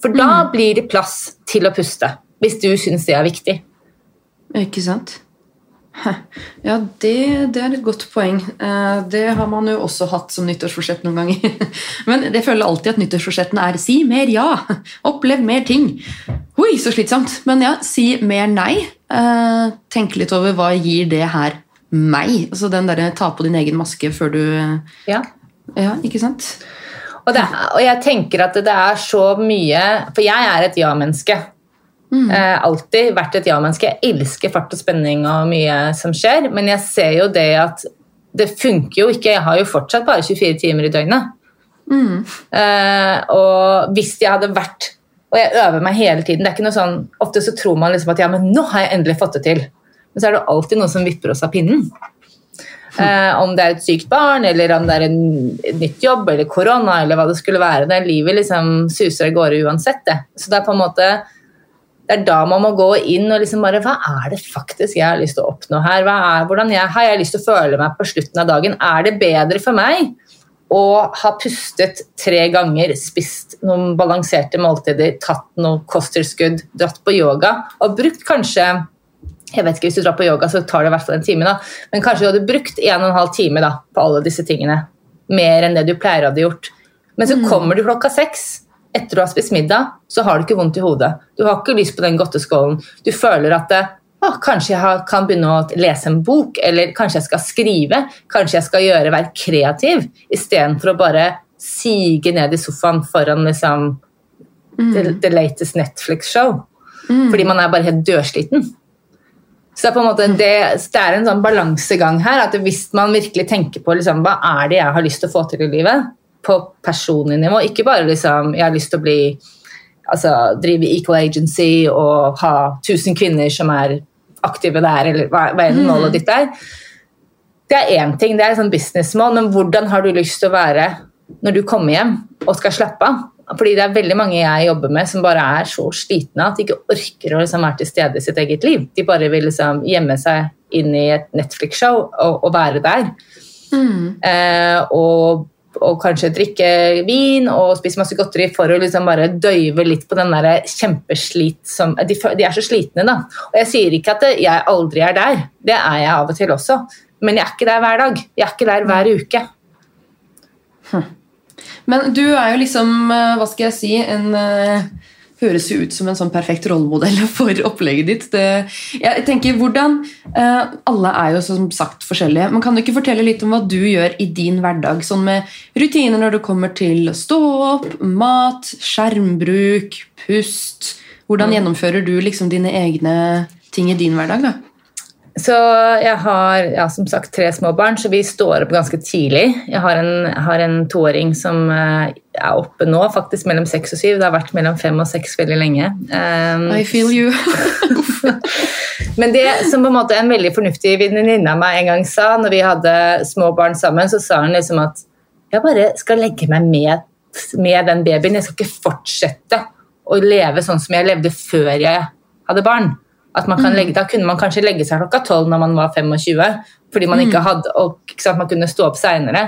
For da blir det plass til å puste, hvis du syns det er viktig. Ikke sant? Ja, det, det er et godt poeng. Eh, Det har man jo også hatt som nyttårsforsett noen ganger. Men jeg føler alltid at nyttårsforsettene er 'si mer ja', 'opplev mer ting'. Oi, så slitsomt. Men ja, si mer nei. Eh, Tenk litt over hva gir det her meg? Altså den derre ta på din egen maske før du Ja. Ja, ikke sant? Og, det, og jeg tenker at det er så mye For jeg er et ja-menneske. Eh, alltid vært et ja-menneske. Jeg elsker fart og spenning og mye som skjer, men jeg ser jo det at det funker jo ikke. Jeg har jo fortsatt bare 24 timer i døgnet. Eh, og hvis jeg hadde vært Og jeg øver meg hele tiden. det er ikke noe sånn, Ofte så tror man liksom at ja, men nå har jeg endelig fått det til. Men så er det alltid noe som vipper oss av pinnen. Eh, om det er et sykt barn, eller om det er en et nytt jobb, eller korona, eller hva det skulle være. Det livet liksom suser av gårde uansett. det. Så det er på en måte det er da man må gå inn og liksom bare Hva er det faktisk jeg har lyst til å oppnå her? Er, hvordan jeg, har jeg lyst til å føle meg på slutten av dagen? Er det bedre for meg å ha pustet tre ganger, spist noen balanserte måltider, tatt noe kosttilskudd, dratt på yoga og brukt kanskje jeg vet ikke, Hvis du drar på yoga, så tar det i hvert fall en time. da, Men kanskje du hadde brukt en og en halv time da, på alle disse tingene. Mer enn det du pleier å ha gjort. Men så kommer du klokka seks etter du har spist middag, så har du ikke vondt i hodet. Du har ikke lyst på den godteskålen. Du føler at det, å, kanskje jeg kan begynne å lese en bok, eller kanskje jeg skal skrive. Kanskje jeg skal gjøre, være kreativ, istedenfor å bare sige ned i sofaen foran liksom, the, the latest Netflix-show. Fordi man er bare helt dørsliten. Så det er på en måte det, det er en sånn balansegang her. at Hvis man virkelig tenker på liksom, hva er det jeg har lyst til å få til i livet, på personlig nivå, ikke bare liksom, jeg har lyst til å bli altså, drive equal agency og ha 1000 kvinner som er aktive der, eller hva, hva enn målet ditt er. Det er én ting, det er et sånn businessmål, men hvordan har du lyst til å være når du kommer hjem og skal slappe av? Fordi det er veldig mange jeg jobber med som bare er så slitne at de ikke orker å liksom være til stede i sitt eget liv. De bare vil liksom gjemme seg inn i et Netflix-show og, og være der. Eh, og, og kanskje drikke vin og spise masse godteri for å liksom bare døyve litt på den der kjempeslit som de, de er så slitne, da. Og jeg sier ikke at jeg aldri er der. Det er jeg av og til også. Men jeg er ikke der hver dag. Jeg er ikke der hver uke. Men du er jo liksom, eh, hva skal jeg si, en eh, Høres jo ut som en sånn perfekt rollemodell for opplegget ditt. Det, jeg tenker, hvordan, eh, Alle er jo som sagt forskjellige, men kan du ikke fortelle litt om hva du gjør i din hverdag? Sånn med rutiner når det kommer til å stå opp, mat, skjermbruk, pust. Hvordan gjennomfører du liksom dine egne ting i din hverdag? da? Så jeg har ja, som sagt tre små barn, så vi står opp ganske tidlig. Jeg har en, har en toåring som uh, er oppe nå, faktisk mellom seks og syv. Det har vært mellom fem og seks veldig lenge. Um, I feel you. Men det som på en måte en veldig fornuftig venninne av meg en gang sa, når vi hadde små barn sammen, så sa hun liksom at jeg bare skal legge meg med, med den babyen. Jeg skal ikke fortsette å leve sånn som jeg levde før jeg hadde barn. Kan legge, da kunne man kanskje legge seg klokka tolv når man var 25, fordi man ikke hadde, og ikke sant, man kunne stå opp seinere.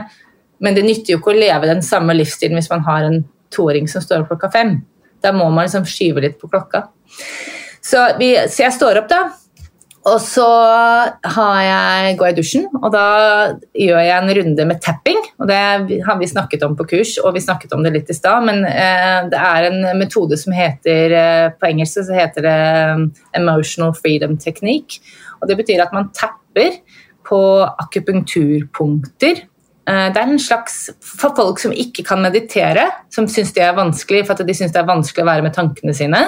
Men det nytter jo ikke å leve den samme livsstilen hvis man har en toåring som står opp klokka fem. Da må man liksom skyve litt på klokka. Så, vi, så jeg står opp, da. Og så jeg, går jeg i dusjen, og da gjør jeg en runde med tapping. og Det har vi snakket om på kurs, og vi snakket om det litt i stad. Men eh, det er en metode som heter eh, På engelsk så heter det eh, emotional freedom technique. Og det betyr at man tapper på akupunkturpunkter. Eh, det er en slags for folk som ikke kan meditere, som syns det er vanskelig for at de syns det er vanskelig å være med tankene sine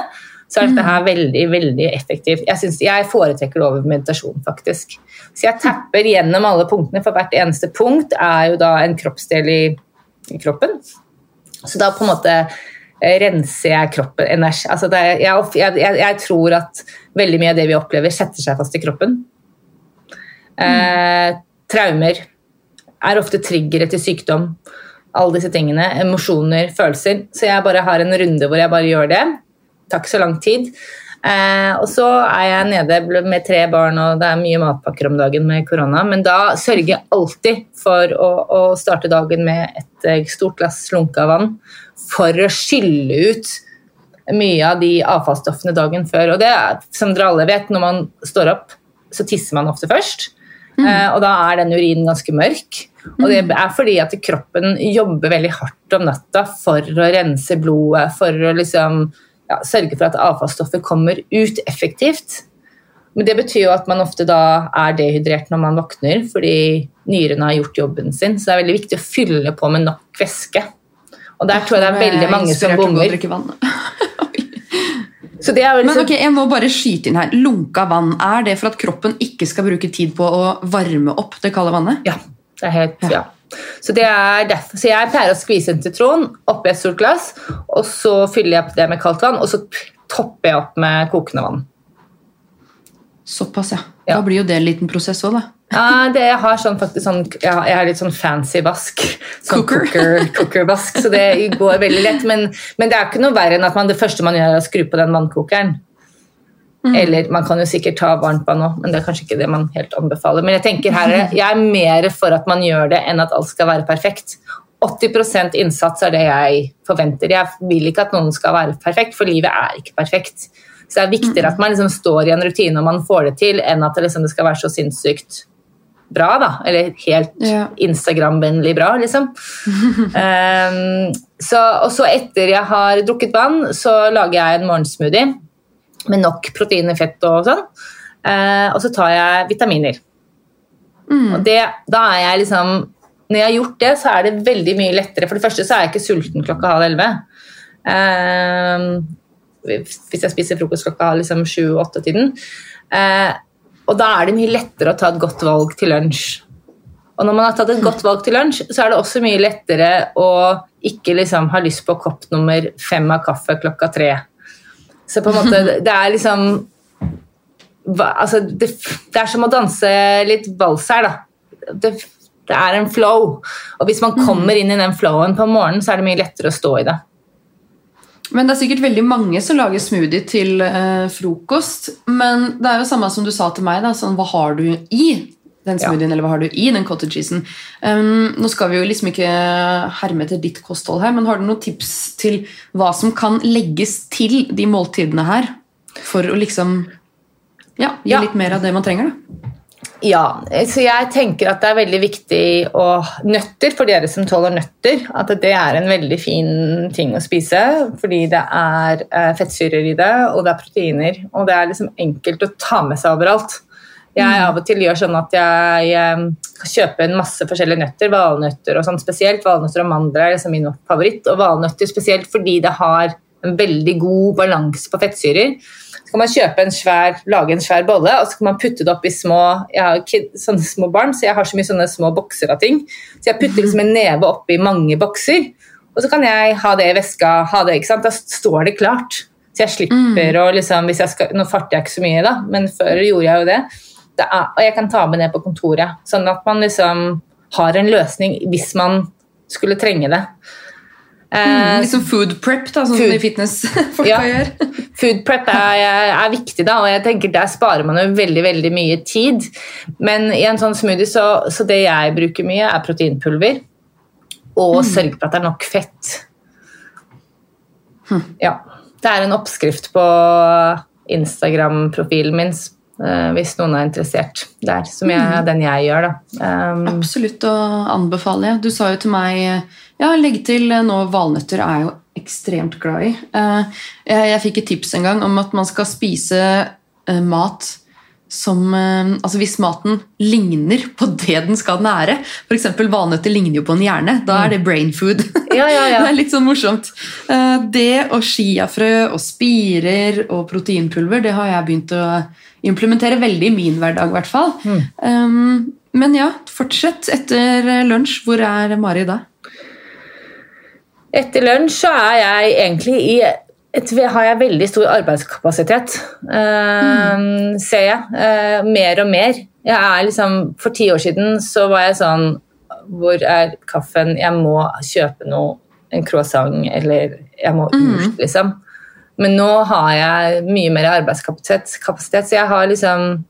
så er dette her veldig veldig effektivt. Jeg, synes, jeg foretrekker det over meditasjon, faktisk. Så jeg tapper gjennom alle punktene, for hvert eneste punkt er jo da en kroppsdel i, i kroppen. Så da på en måte eh, renser jeg kroppen energi. Altså det, jeg, jeg, jeg tror at veldig mye av det vi opplever, setter seg fast i kroppen. Eh, traumer er ofte triggere til sykdom. Alle disse tingene. Emosjoner, følelser. Så jeg bare har en runde hvor jeg bare gjør det tar ikke så lang tid. Eh, og så er jeg nede med tre barn, og det er mye matpakker om dagen med korona. Men da sørger jeg alltid for å, å starte dagen med et eh, stort glass slunka vann for å skylle ut mye av de avfallsstoffene dagen før. Og det er, som dere alle vet, når man står opp, så tisser man ofte først. Eh, og da er den urinen ganske mørk. Og det er fordi at kroppen jobber veldig hardt om natta for å rense blodet, for å liksom, ja, sørge for at avfallsstoffet kommer ut effektivt. Men det betyr jo at man ofte da er dehydrert når man våkner, fordi nyrene har gjort jobben sin. Så det er veldig viktig å fylle på med nok væske. Og der tror jeg det er veldig mange som bommer. Så det er jo Men ok, jeg må bare skyte inn her. Lunka vann, er det for at kroppen ikke skal bruke tid på å varme opp det kalde vannet? Ja, det er helt, ja. Så, det er derfor, så jeg pleier å skvise en sitron oppi et stort glass, og så fyller jeg opp det med kaldt vann, og så topper jeg opp med kokende vann. Såpass, ja. Ja. Da blir jo det en liten prosess òg, da. Ja, det, jeg har sånn, faktisk sånn, ja, jeg har litt sånn fancy vask. Sånn Cooker. cooker, cooker-vask, så det går veldig lett. Men, men det er ikke noe verre enn at man, det første man gjør er å skru på den vannkokeren. Eller man kan jo sikkert ta varmt vann òg, men det er kanskje ikke det man helt anbefaler. Men jeg tenker her, er jeg er mer for at man gjør det enn at alt skal være perfekt. 80% innsats er det jeg forventer. Jeg vil ikke at noen skal være perfekt, for livet er ikke perfekt. Så det er viktigere at man liksom står i en rutine og man får det til, enn at det, liksom, det skal være så sinnssykt bra, da. Eller helt Ja. Instagram-vennlig bra, liksom. um, så, og så etter jeg har drukket vann, så lager jeg en morgensmoothie med nok proteiner, fett og sånn. Eh, og så tar jeg vitaminer. Og det, da er jeg liksom Når jeg har gjort det, så er det veldig mye lettere. For det første så er jeg ikke sulten klokka halv elleve. Ehm, hvis jeg spiser frokost klokka liksom sju-åtte-tiden. Eh, og da er det mye lettere å ta et godt valg til lunsj. Og når man har tatt et godt valg til lunsj, så er det også mye lettere å ikke liksom ha lyst på kopp nummer fem av kaffe klokka tre. Så på en måte, det er liksom altså det, det er som å danse litt vals her, da. Det, det er en flow. Og hvis man kommer inn i den flowen på morgenen, så er det mye lettere å stå i det. Men det er sikkert veldig mange som lager smoothie til eh, frokost. Men det er jo samme som du sa til meg. Da, sånn, hva har du i den Ja. eller hva har du i den cottage cheesen? Um, nå skal vi jo liksom ikke herme etter ditt kosthold her, men har du noen tips til hva som kan legges til de måltidene her? For å liksom ja, gi Ja. litt mer av det man trenger, da. Ja, så jeg tenker at det er veldig viktig å Nøtter, for dere som tåler nøtter, at det er en veldig fin ting å spise. Fordi det er eh, fettsyrer i det, og det er proteiner. Og det er liksom enkelt å ta med seg overalt. Jeg av og til gjør sånn at jeg eh, kan kjøpe en masse forskjellige nøtter, valnøtter og sånn spesielt. Valnøtter og mandler er liksom min favoritt, og valnøtter spesielt fordi det har en veldig god balanse på fettsyrer. Så kan man kjøpe en svær, lage en svær bolle, og så kan man putte det opp i små Jeg har kid, sånne små barn, så jeg har så mye sånne små bokser av ting. Så jeg putter liksom en neve oppi mange bokser, og så kan jeg ha det i veska. ha det, ikke sant? Da står det klart. Så jeg slipper å liksom hvis jeg skal, Nå farter jeg ikke så mye, da, men før gjorde jeg jo det. Det er, og jeg kan ta med det på kontoret, sånn at man liksom har en løsning hvis man skulle trenge det. Mm, Liksom food prep, da, sånn Food- som de fitnessfolka Ja. gjør. Food prep er, er viktig, da, og jeg tenker der sparer man jo veldig veldig mye tid. Men i en sånn smoothie så, så det jeg bruker mye, er proteinpulver. Og sørge for at det er nok fett. Ja. Det er en oppskrift på Instagram-profilen min hvis noen er interessert der, som jeg, den jeg gjør. da. Um, Absolutt å anbefale. Du sa jo til meg Ja, legg til eh, nå valnøtter er jeg jo ekstremt glad i. Eh, Jeg, jeg fikk et tips en gang om at man skal spise eh, mat som eh, Altså hvis maten ligner på det den skal nære. F.eks. valnøtter ligner jo på en hjerne. Da er det brain food. Ja, ja, ja. det er litt sånn morsomt. Eh, Det og chiafrø og spirer og proteinpulver det har jeg begynt å implementere veldig i min hverdag. i hvert fall. Mm. men ja, fortsett etter lunsj. Hvor er Mari da? Etter lunsj så er jeg egentlig i et, har jeg veldig stor arbeidskapasitet, eh, ser jeg. Eh, mer og mer. Er liksom, for ti år siden så var jeg sånn Hvor er kaffen? Jeg må kjøpe noe. En croissant, eller jeg må ut, liksom. Men nå har jeg mye mer arbeidskapasitet, kapasitet, så jeg har liksom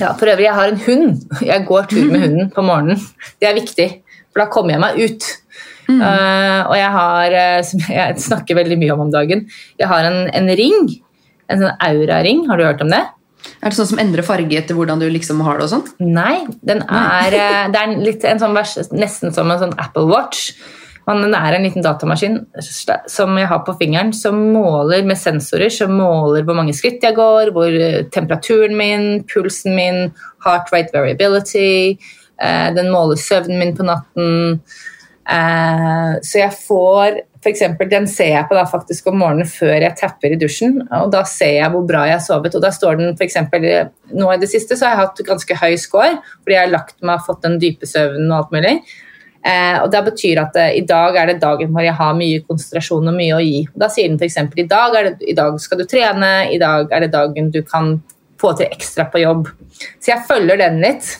ja, For øvrig, jeg har en hund. Jeg går tur med hunden på morgenen. Det er viktig, for da kommer jeg meg ut. Eh, og jeg har, eh, som jeg snakker veldig mye om om dagen, jeg har en, en ring. En sånn auraring. Har du hørt om det? Er det sånn som endrer farge etter hvordan du liksom har det? og sånn? Nei, den er, eh, det er litt en sånn vers, nesten som en sånn Apple Watch. Men den er en liten datamaskin som jeg har på fingeren, som måler med sensorer, som måler hvor mange skritt jeg går, hvor temperaturen min, pulsen min, heart rate variability, den måler søvnen min på natten. Eh, så jeg får eksempel, Den ser jeg på da faktisk om morgenen før jeg tapper i dusjen. og Da ser jeg hvor bra jeg har sovet. og da står den for eksempel, Nå i det siste så har jeg hatt ganske høy score fordi jeg har lagt meg og fått den dype søvnen. og alt mulig. Eh, og Det betyr at eh, i dag er det dagen hvor jeg har mye konsentrasjon og mye å gi. Da sier den f.eks. I, dag det- i dag skal du trene, i dag er det dagen du kan få til ekstra på jobb. Så jeg følger den litt.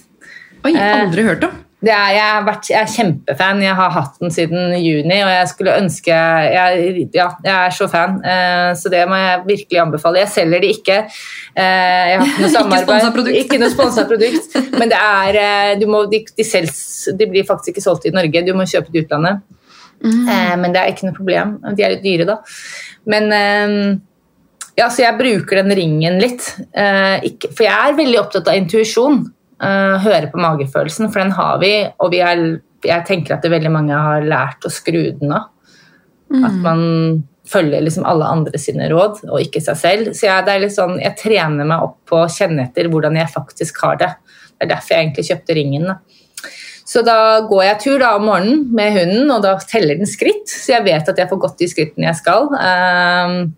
Oi, Eh. aldri hørt om. Det er, jeg, har vært, jeg er kjempefan. Jeg har hatt den siden juni, og jeg skulle ønske jeg, Ja, jeg er så fan, eh, så det må jeg virkelig anbefale. Jeg selger det ikke. Eh, jeg har ikke noe samarbeid. Ikke noe sponsa produkt. Men det er eh, du må, de, de, selges, de blir faktisk ikke solgt i Norge. Du må kjøpe det i utlandet. Eh, men det er ikke noe problem. De er litt dyre, da. Men ja, så jeg bruker den ringen litt. Eh, ikke, for jeg er veldig opptatt av intuisjon. Eh, høre på magefølelsen, for den har vi. Og vi er, jeg tenker at det veldig mange har lært å skru den av. At man følger liksom alle andre sine råd, og ikke seg selv. Så jeg, er sånn, jeg trener meg opp på å kjenne etter hvordan jeg faktisk har det. Det er derfor jeg egentlig kjøpte ringen. Da. Så da går jeg tur da om morgenen med hunden, og da teller den skritt. Så jeg vet at jeg får gått de skrittene jeg skal. Uh,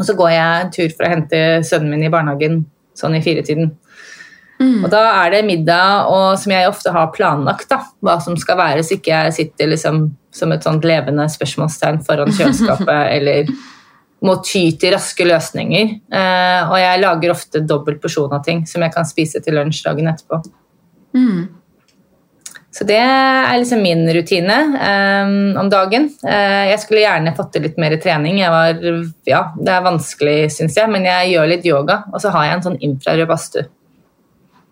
og så går jeg en tur for å hente sønnen min i barnehagen sånn i firetiden. Og da er det middag og, som jeg ofte har planlagt, da, hva som skal være, så ikke jeg sitter liksom som et sånt levende spørsmålstegn foran kjøleskapet eller må ty til raske løsninger. Eh, og jeg lager ofte dobbelt porsjon av ting som jeg kan spise til lunsj dagen etterpå. Mm. Så det er liksom min rutine eh, om dagen. Eh, jeg skulle gjerne fått til litt mer trening. Jeg var, ja, det er vanskelig, syns jeg, men jeg gjør litt yoga. Og så har jeg en sånn infrarød badstue.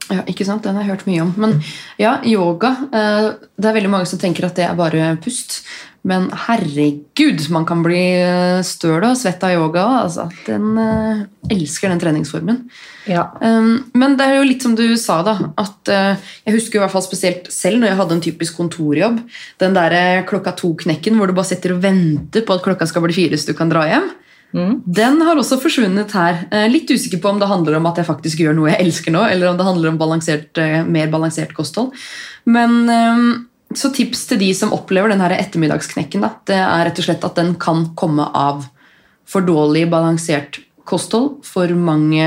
Ja, ikke sant? Den har jeg hørt mye om. Men ja, yoga eh, Det er veldig mange som tenker at det er bare pust. Men herregud, man kan bli eh, støl og svett av yoga. Altså. Den eh, elsker den treningsformen. Ja. Um, men det er jo litt som du sa, da. At Jeg husker i hvert fall spesielt selv når jeg hadde en typisk kontorjobb. Den der klokka to-knekken hvor du bare sitter og venter på at klokka skal bli fire så du kan dra hjem. Mm. Den har også forsvunnet her. Eh, Litt usikker på om det handler om at jeg faktisk gjør noe jeg elsker nå, eller om det handler om balansert, eh, mer balansert kosthold. Men eh, Så tips til de som opplever den her ettermiddagsknekken, da, det er rett og slett at den kan komme av for dårlig balansert kosthold, for mange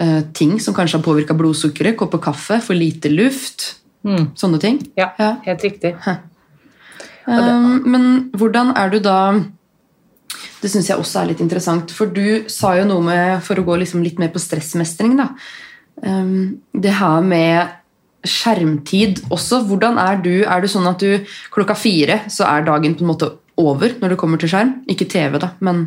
eh, ting som kanskje har påvirka blodsukkeret, kopper kaffe, for lite luft, Mm. sånne ting. ja, Ja. helt riktig. Um, men hvordan er du da Det syns jeg også er litt interessant, for du sa jo noe med For å gå liksom litt mer på stressmestring, da. Um, det her med skjermtid også. Hvordan er du? Er det sånn at du klokka fire så er dagen på en måte over når det kommer til skjerm? Ikke TV, da, men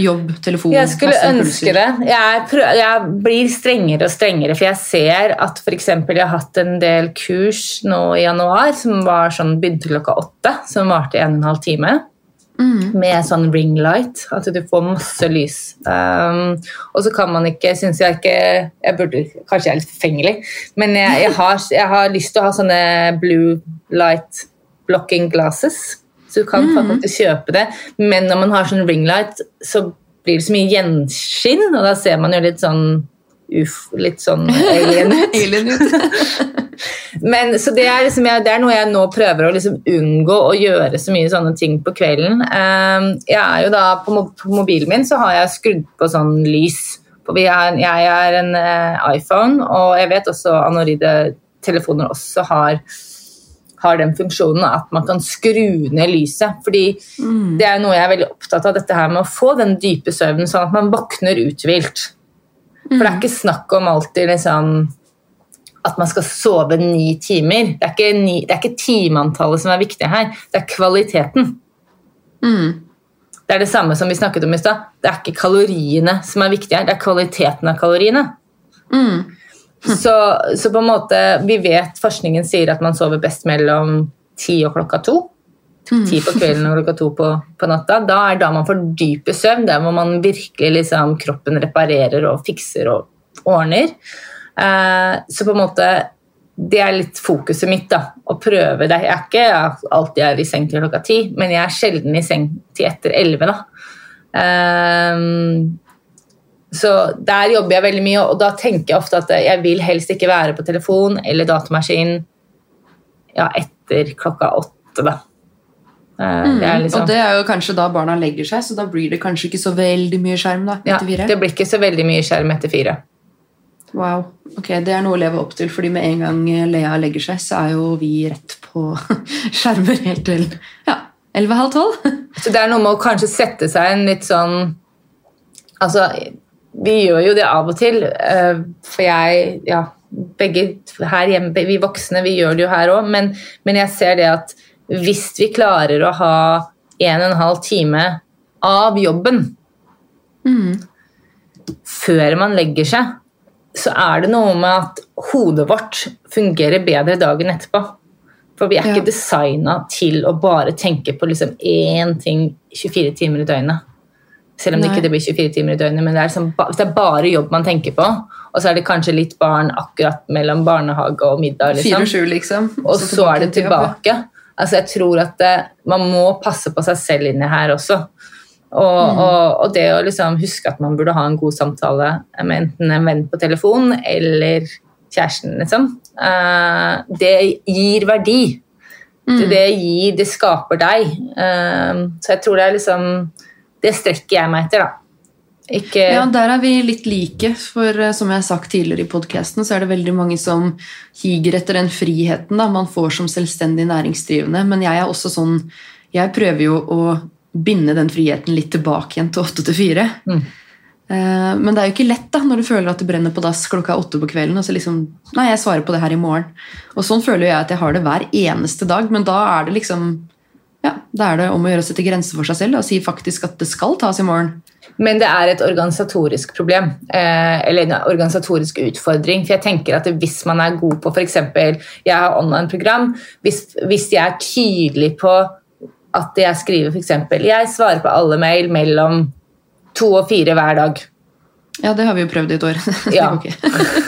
jobb, telefon Jeg skulle ønske det. Jeg, prøv, jeg blir strengere og strengere, for jeg ser at f.eks. jeg har hatt en del kurs nå i januar som var sånn, begynte klokka åtte, som varte en og en halv time. Mm. Med sånn ring light, at du får masse lys. Um, og så kan man ikke, syns jeg ikke jeg burde, Kanskje jeg er litt forfengelig, men jeg, jeg, har, jeg har lyst til å ha sånne blue light blocking glasses. Så du kan faktisk kjøpe det. Men når man har sånn ring light, så blir det så mye gjenskinn, og da ser man jo litt sånn uff, litt sånn alien ut. Alien ut. Men, så det er, liksom, det er noe jeg nå prøver å liksom unngå å gjøre så mye sånne ting på kvelden. Ehm, jeg er jo da, på, mobilen min så har jeg skrudd på sånn lys. Er, jeg er en eh, iPhone, og jeg vet også Anoride telefoner også har, har den funksjonen at man kan skru ned lyset. Fordi det er noe jeg er veldig opptatt av, dette her med å få den dype søvnen, sånn at man våkner uthvilt. For det er ikke snakk om alltid liksom at man skal sove ni timer. Det er ikke, ni, det er ikke timeantallet som er viktig her, det er kvaliteten. Mm. Det er det samme som vi snakket om i stad. Det er ikke kaloriene som er viktige her, det er kvaliteten av kaloriene. Mm. Så, så på en måte, vi vet forskningen sier at man sover best mellom ti og klokka to. Ti på kvelden og klokka to på, på natta. Da er da man får dype søvn. Der hvor man virkelig liksom, kroppen reparerer og fikser og ordner. Eh, så på en måte det er litt fokuset mitt, da. Å prøve det. Jeg er ikke jeg alltid er i seng til klokka ti, men jeg er sjelden i seng til etter elleve. Ehm, så der jobber jeg veldig mye, og da tenker jeg ofte at jeg vil helst ikke være på telefon eller datamaskin ja, etter klokka åtte, da. Eh, det er liksom, Og det er jo kanskje da barna legger seg, så da blir det kanskje ikke så veldig mye skjerm. da, ja, etter fire. det blir ikke så veldig mye skjerm etter fire. Wow, ok, Det er noe å leve opp til, fordi med en gang Lea legger seg, så er jo vi rett på skjermer helt til ja, 11.30 12. Så det er noe med å kanskje sette seg en litt sånn Altså, vi gjør jo det av og til, eh, for jeg Ja, begge her hjemme, vi voksne, vi gjør det jo her òg, men, men jeg ser det at hvis vi klarer å ha en og en halv time av jobben før man legger seg, så er det noe med at hodet vårt fungerer bedre dagen etterpå. For vi er Ja. ikke designa til å bare tenke på liksom én ting 24 timer i døgnet. Selv om det ikke blir 24 timer i døgnet, men det er, liksom, hvis det er bare jobb man tenker på. Og så er det kanskje litt barn akkurat mellom barnehage og middag. Liksom. og sju, liksom. Og så er det til jobb. tilbake. Altså Jeg tror at det, man må passe på seg selv inni her også. Og, og, og det å liksom huske at man burde ha en god samtale med enten en venn på telefon eller kjæresten, liksom. Uh, det gir verdi. Det, det gir Det skaper deg. Uh, så jeg tror det er liksom Det strekker jeg meg etter, da. Ikke Ja, der er vi litt like, for eh, som jeg har sagt tidligere i podcasten, så er det veldig mange som higer etter den friheten da, man får som selvstendig næringsdrivende. Men jeg er også sånn Jeg prøver jo å binde den friheten litt tilbake igjen til åtte til fire. Mm. Eh, Men det er jo ikke lett da, når du føler at det brenner på dass klokka åtte på kvelden. og så liksom, Nei, jeg svarer på det her i morgen. Og sånn føler jeg at jeg har det hver eneste dag, men da er det liksom ja, Da er det om å gjøre å sette grenser for seg selv og si faktisk at det skal tas i morgen. Men det er et organisatorisk problem, eh, eller en organisatorisk utfordring. For jeg tenker at hvis man er god på f.eks. Jeg har online-program. Hvis, hvis jeg er tydelig på at jeg skriver f.eks.: Jeg svarer på alle mail mellom to og fire hver dag. Ja, det har vi jo prøvd i et år. Ja.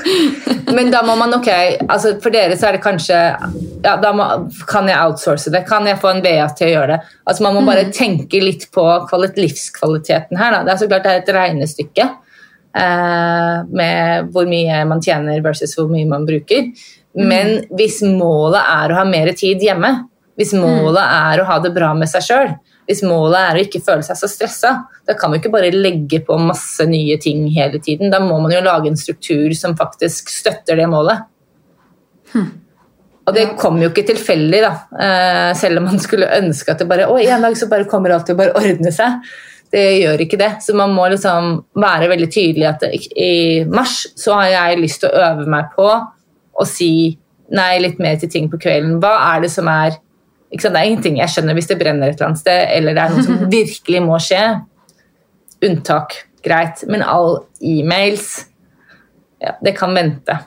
Men da må man, ok, altså for dere så er det kanskje ja, Da må, kan jeg outsource det. Kan jeg få en VA til å gjøre det? Altså Man må bare tenke litt på kvalit livskvaliteten her. Da. Det er så klart det er et regnestykke eh, med hvor mye man tjener versus hvor mye man bruker. Men hvis målet er å ha mer tid hjemme, hvis målet er å ha det bra med seg sjøl, hvis målet er å ikke føle seg så stressa, da kan vi ikke bare legge på masse nye ting hele tiden. Da må man jo lage en struktur som faktisk støtter det målet. Og det kom jo ikke tilfeldig, da. Eh, selv om man skulle ønske at det bare Å, en dag så bare kommer alt til å bare ordne seg. Det gjør ikke det. Så man må liksom være veldig tydelig at i mars så har jeg lyst til å øve meg på å si nei litt mer til ting på kvelden. Hva er det som er? Det er ingenting jeg skjønner hvis det brenner et eller annet sted, eller det er noe som virkelig må skje. Unntak, greit. Men all e-mails ja, Det kan vente.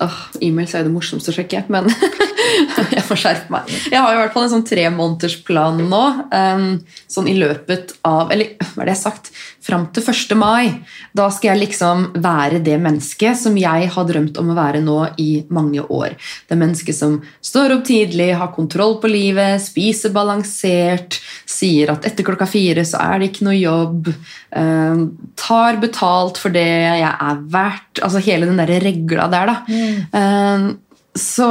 Åh, E-mails er jo det morsomste å sjekke, men jeg får skjerpe meg. Jeg har i hvert fall en sånn tremånedersplan nå. Um, sånn i løpet av Eller hva er det jeg har sagt? Fram til 1. mai. Da skal jeg liksom være det mennesket som jeg har drømt om å være nå i mange år. Det mennesket som står opp tidlig, har kontroll på livet, spiser balansert, sier at etter klokka fire så er det ikke noe jobb, um, tar betalt for det jeg er verdt. Altså hele den der regla der, da. Um, så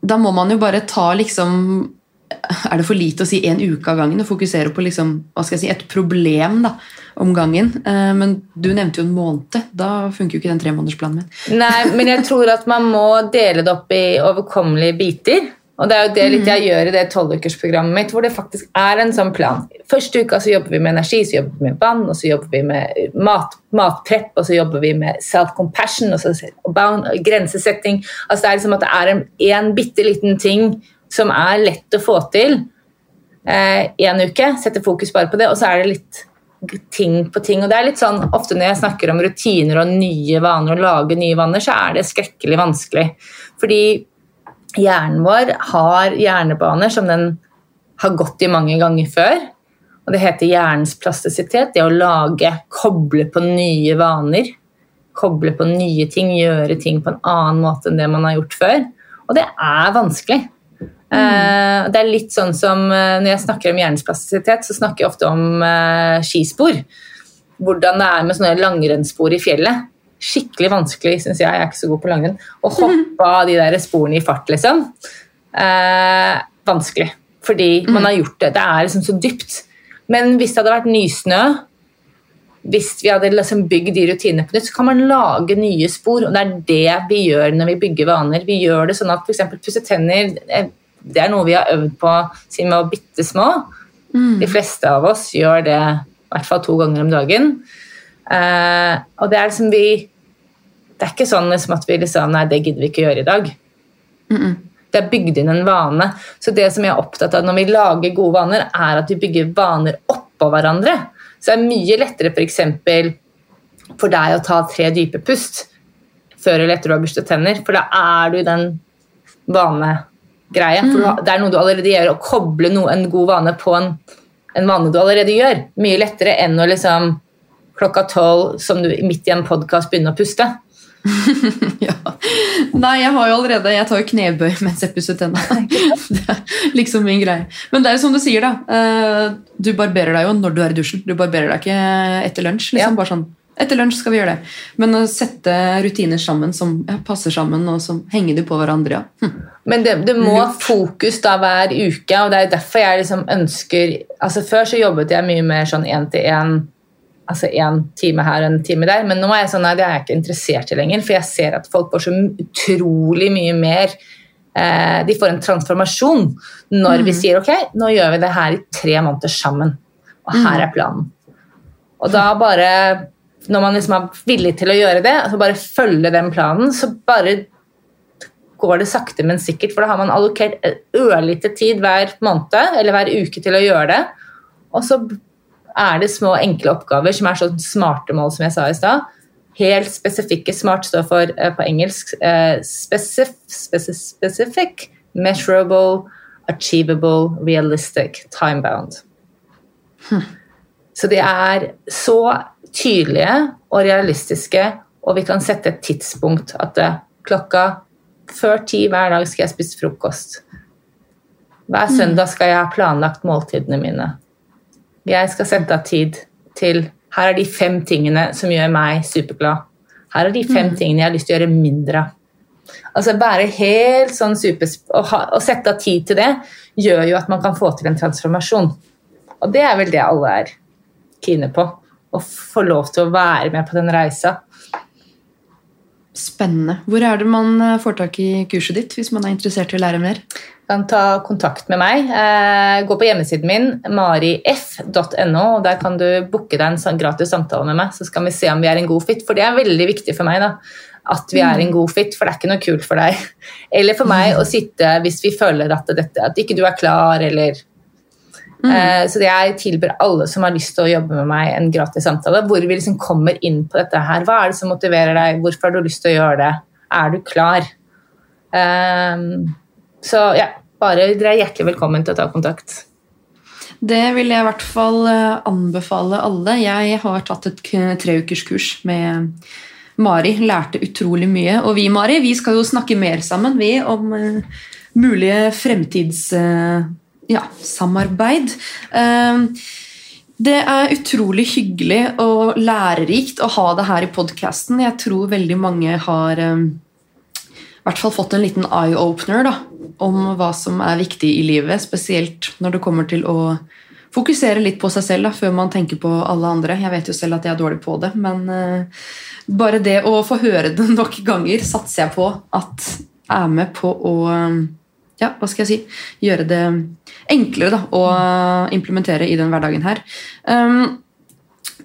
da må man jo bare ta liksom Er det for lite å si én uke av gangen og fokusere på liksom, si, et problem da, om gangen? Eh, Men du nevnte jo en måned. Da funker jo ikke den tremånedersplanen min. Nei, men jeg tror at man må dele det opp i overkommelige biter. Og det er jo det litt jeg gjør i det tolvukersprogrammet mitt, hvor det faktisk er en sånn plan. Første uka så jobber vi med energi, så jobber vi med vann, og så jobber vi med mat, matprepp, og så jobber vi med self-compassion og og og grensesetting. Altså det er liksom at det er en, en bitte liten ting som er lett å få til én uke, setter fokus bare på det, og så er det litt ting på ting. Og det er litt sånn, Ofte når jeg snakker om rutiner og nye vaner og lage nye vaner, så er det skrekkelig vanskelig. Fordi hjernen vår har hjernebaner som den har gått i mange ganger før. Og det heter hjernens plastisitet, det å lage, koble på nye vaner. koble på nye ting, gjøre ting på en annen måte enn det man har gjort før. Og det er vanskelig. Mm. det er litt sånn som eh, Når jeg snakker om hjernens plastisitet, så snakker jeg ofte om eh, skispor. Hvordan det er med sånne langrennsspor i fjellet. Skikkelig vanskelig, syns jeg. Jeg er ikke så god på langrenn. Å hoppe av de der sporene i fart, liksom. Eh, vanskelig. Fordi man har gjort det. Det er liksom så dypt. Men hvis det hadde vært nysnø, hvis vi hadde liksom bygd de rutinene på nytt, så kan man lage nye spor. Og det er det vi gjør når vi bygger vaner. Vi gjør det sånn at f.eks. pusse tenner eh, det er noe vi har øvd på siden vi var bitte små. De fleste av oss gjør det i hvert fall to ganger om dagen. Eh, og det er liksom vi Det er ikke sånn liksom at vi liksom Nei, det gidder vi ikke gjøre i dag. Det er bygd inn en vane. Så det som jeg er opptatt av når vi lager gode vaner, er at vi bygger vaner oppå hverandre. Så det er mye lettere f.eks. For, for deg å ta tre dype pust før eller etter du har børstet tenner, for da er du i den vanegreia. For det er noe du allerede gjør, å koble noe, en god vane på en, en vane du allerede gjør. Mye lettere enn å liksom klokka tolv, som du midt i en podkast begynner å puste. Ja. Nei, jeg har jo allerede Jeg tar jo knebøy mens jeg pusser tenna. Det er liksom min greie. Men det er jo som du sier, da. eh, Du barberer deg jo når du er i dusjen. Du barberer deg ikke etter lunsj. Ja. liksom bare sånn etter lunsj skal vi gjøre det. Men å sette rutiner sammen som ja, passer sammen, og som henger de på hverandre, ja. Hm. Men det, det må fokus da hver uke, og det er derfor jeg liksom ønsker altså Før så jobbet jeg mye mer sånn én-til-én, altså én time her og en time der, men nå er jeg sånn, nei, det er jeg ikke interessert i lenger, for jeg ser at folk får så utrolig mye mer eh, De får en transformasjon når vi sier ok, nå gjør vi det her i tre måneder sammen, og her er planen. Og da bare Når man liksom er villig til å gjøre det, altså bare følge den planen, så bare går det sakte, men sikkert. For da har man allokert ørlite tid hver måned eller hver uke til å gjøre det. Og så er det små, enkle oppgaver som er sånn smarte mål, som jeg sa i stad. Helt spesifikke. Smart står for uh, på engelsk uh, specif, specif, specific, measurable, achievable, realistic, time-bound. Så de er så tydelige og realistiske, og vi kan sette et tidspunkt at det, klokka før ti hver dag skal jeg spise frokost. Hver søndag skal jeg ha planlagt måltidene mine. Jeg skal sette av tid til Her er de fem tingene som gjør meg superglad. Her er de fem tingene jeg har lyst til å gjøre mindre av. Altså Være helt sånn super... Å, ha, å sette av tid til det gjør jo at man kan få til en transformasjon. Og det er vel det alle er kine på. Å få lov til å være med på den reisa. Spennende. Hvor er det man eh, får tak i kurset ditt hvis man er interessert i å lære mer? kan ta kontakt med meg. Eh, gå på hjemmesiden min, marif.no. og Der kan du booke deg en gratis samtale med meg, så skal vi se om vi er en god fit. For det er veldig viktig for meg. da, At vi er en god fit, for det er ikke noe kult for deg. Eller for meg å sitte hvis vi føler at, dette, at ikke du er klar, eller eh, Så jeg tilbyr alle som har lyst til å jobbe med meg, en gratis samtale hvor vi liksom kommer inn på dette her. Hva er det som motiverer deg? Hvorfor har du lyst til å gjøre det? Er du klar? Um, så ja, bare dere er hjertelig velkommen til å ta kontakt. Det vil jeg i hvert fall eh, anbefale alle. Jeg har tatt et treukerskurs med Mari. Lærte utrolig mye. Og vi, Mari, vi skal jo snakke mer sammen vi, om eh, mulige fremtids... ja, samarbeid. Eh, det er utrolig hyggelig og lærerikt å ha det her i podkasten. Jeg tror veldig mange har eh, i hvert fall fått en liten eye-opener om hva som er viktig i livet, spesielt når det kommer til å fokusere litt på seg selv da, før man tenker på alle andre. Jeg vet jo selv at jeg er dårlig på det, men eh, bare det å få høre det nok ganger satser jeg på at er med på å eh, ja, hva skal jeg si, gjøre det enklere da, å implementere i den hverdagen her. Um,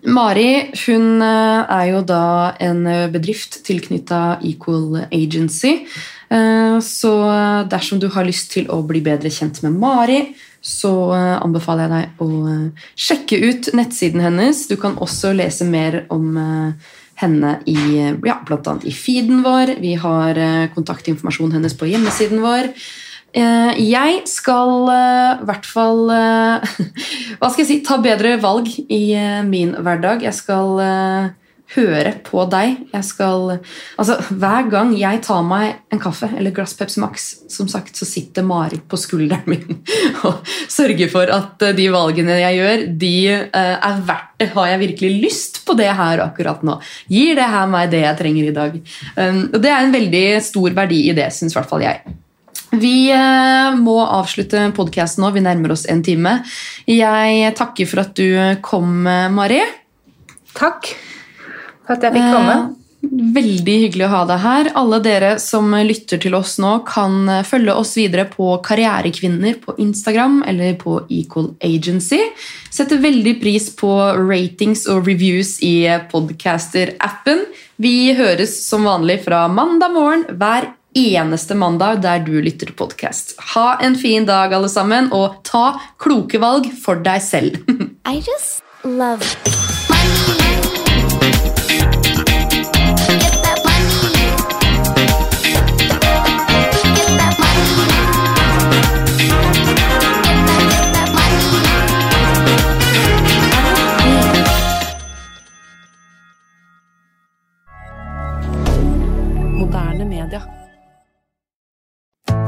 Mari hun eh, er jo da en eh, bedrift tilknytta Equal Agency. Eh, Så dersom du har lyst til å bli bedre kjent med Mari, så anbefaler jeg deg å sjekke ut nettsiden hennes. Du kan også lese mer om henne i, ja, annet i feeden vår. Vi har kontaktinformasjonen hennes på hjemmesiden vår. Eh, Jeg skal eh, i hvert fall eh, Hva skal jeg si? Ta bedre valg i min hverdag. Jeg skal høre på deg. Jeg skal, altså Hver gang jeg tar meg en kaffe eller glass Pepsi Max, som sagt, så sitter Marit på skulderen min og sørger for at de valgene jeg gjør, de er verdt det. Har jeg virkelig lyst på det her akkurat nå? Gir det her meg det jeg trenger i dag? Um, og Det er en veldig stor verdi i det, syns i hvert fall jeg. Vi eh, må avslutte podkasten nå. Vi nærmer oss en time. Jeg takker for at du kom, eh, Mari. Takk for at jeg fikk komme. Eh, Veldig hyggelig å ha deg her. Alle dere som lytter til oss nå, kan følge oss videre på Karrierekvinner på Instagram eller på Equal Agency. Setter veldig pris på ratings og reviews i podcaster-appen. Vi høres som vanlig fra mandag morgen hver eneste mandag der du lytter til podkast. Ha en fin dag, alle sammen, og ta kloke valg for deg selv. I just love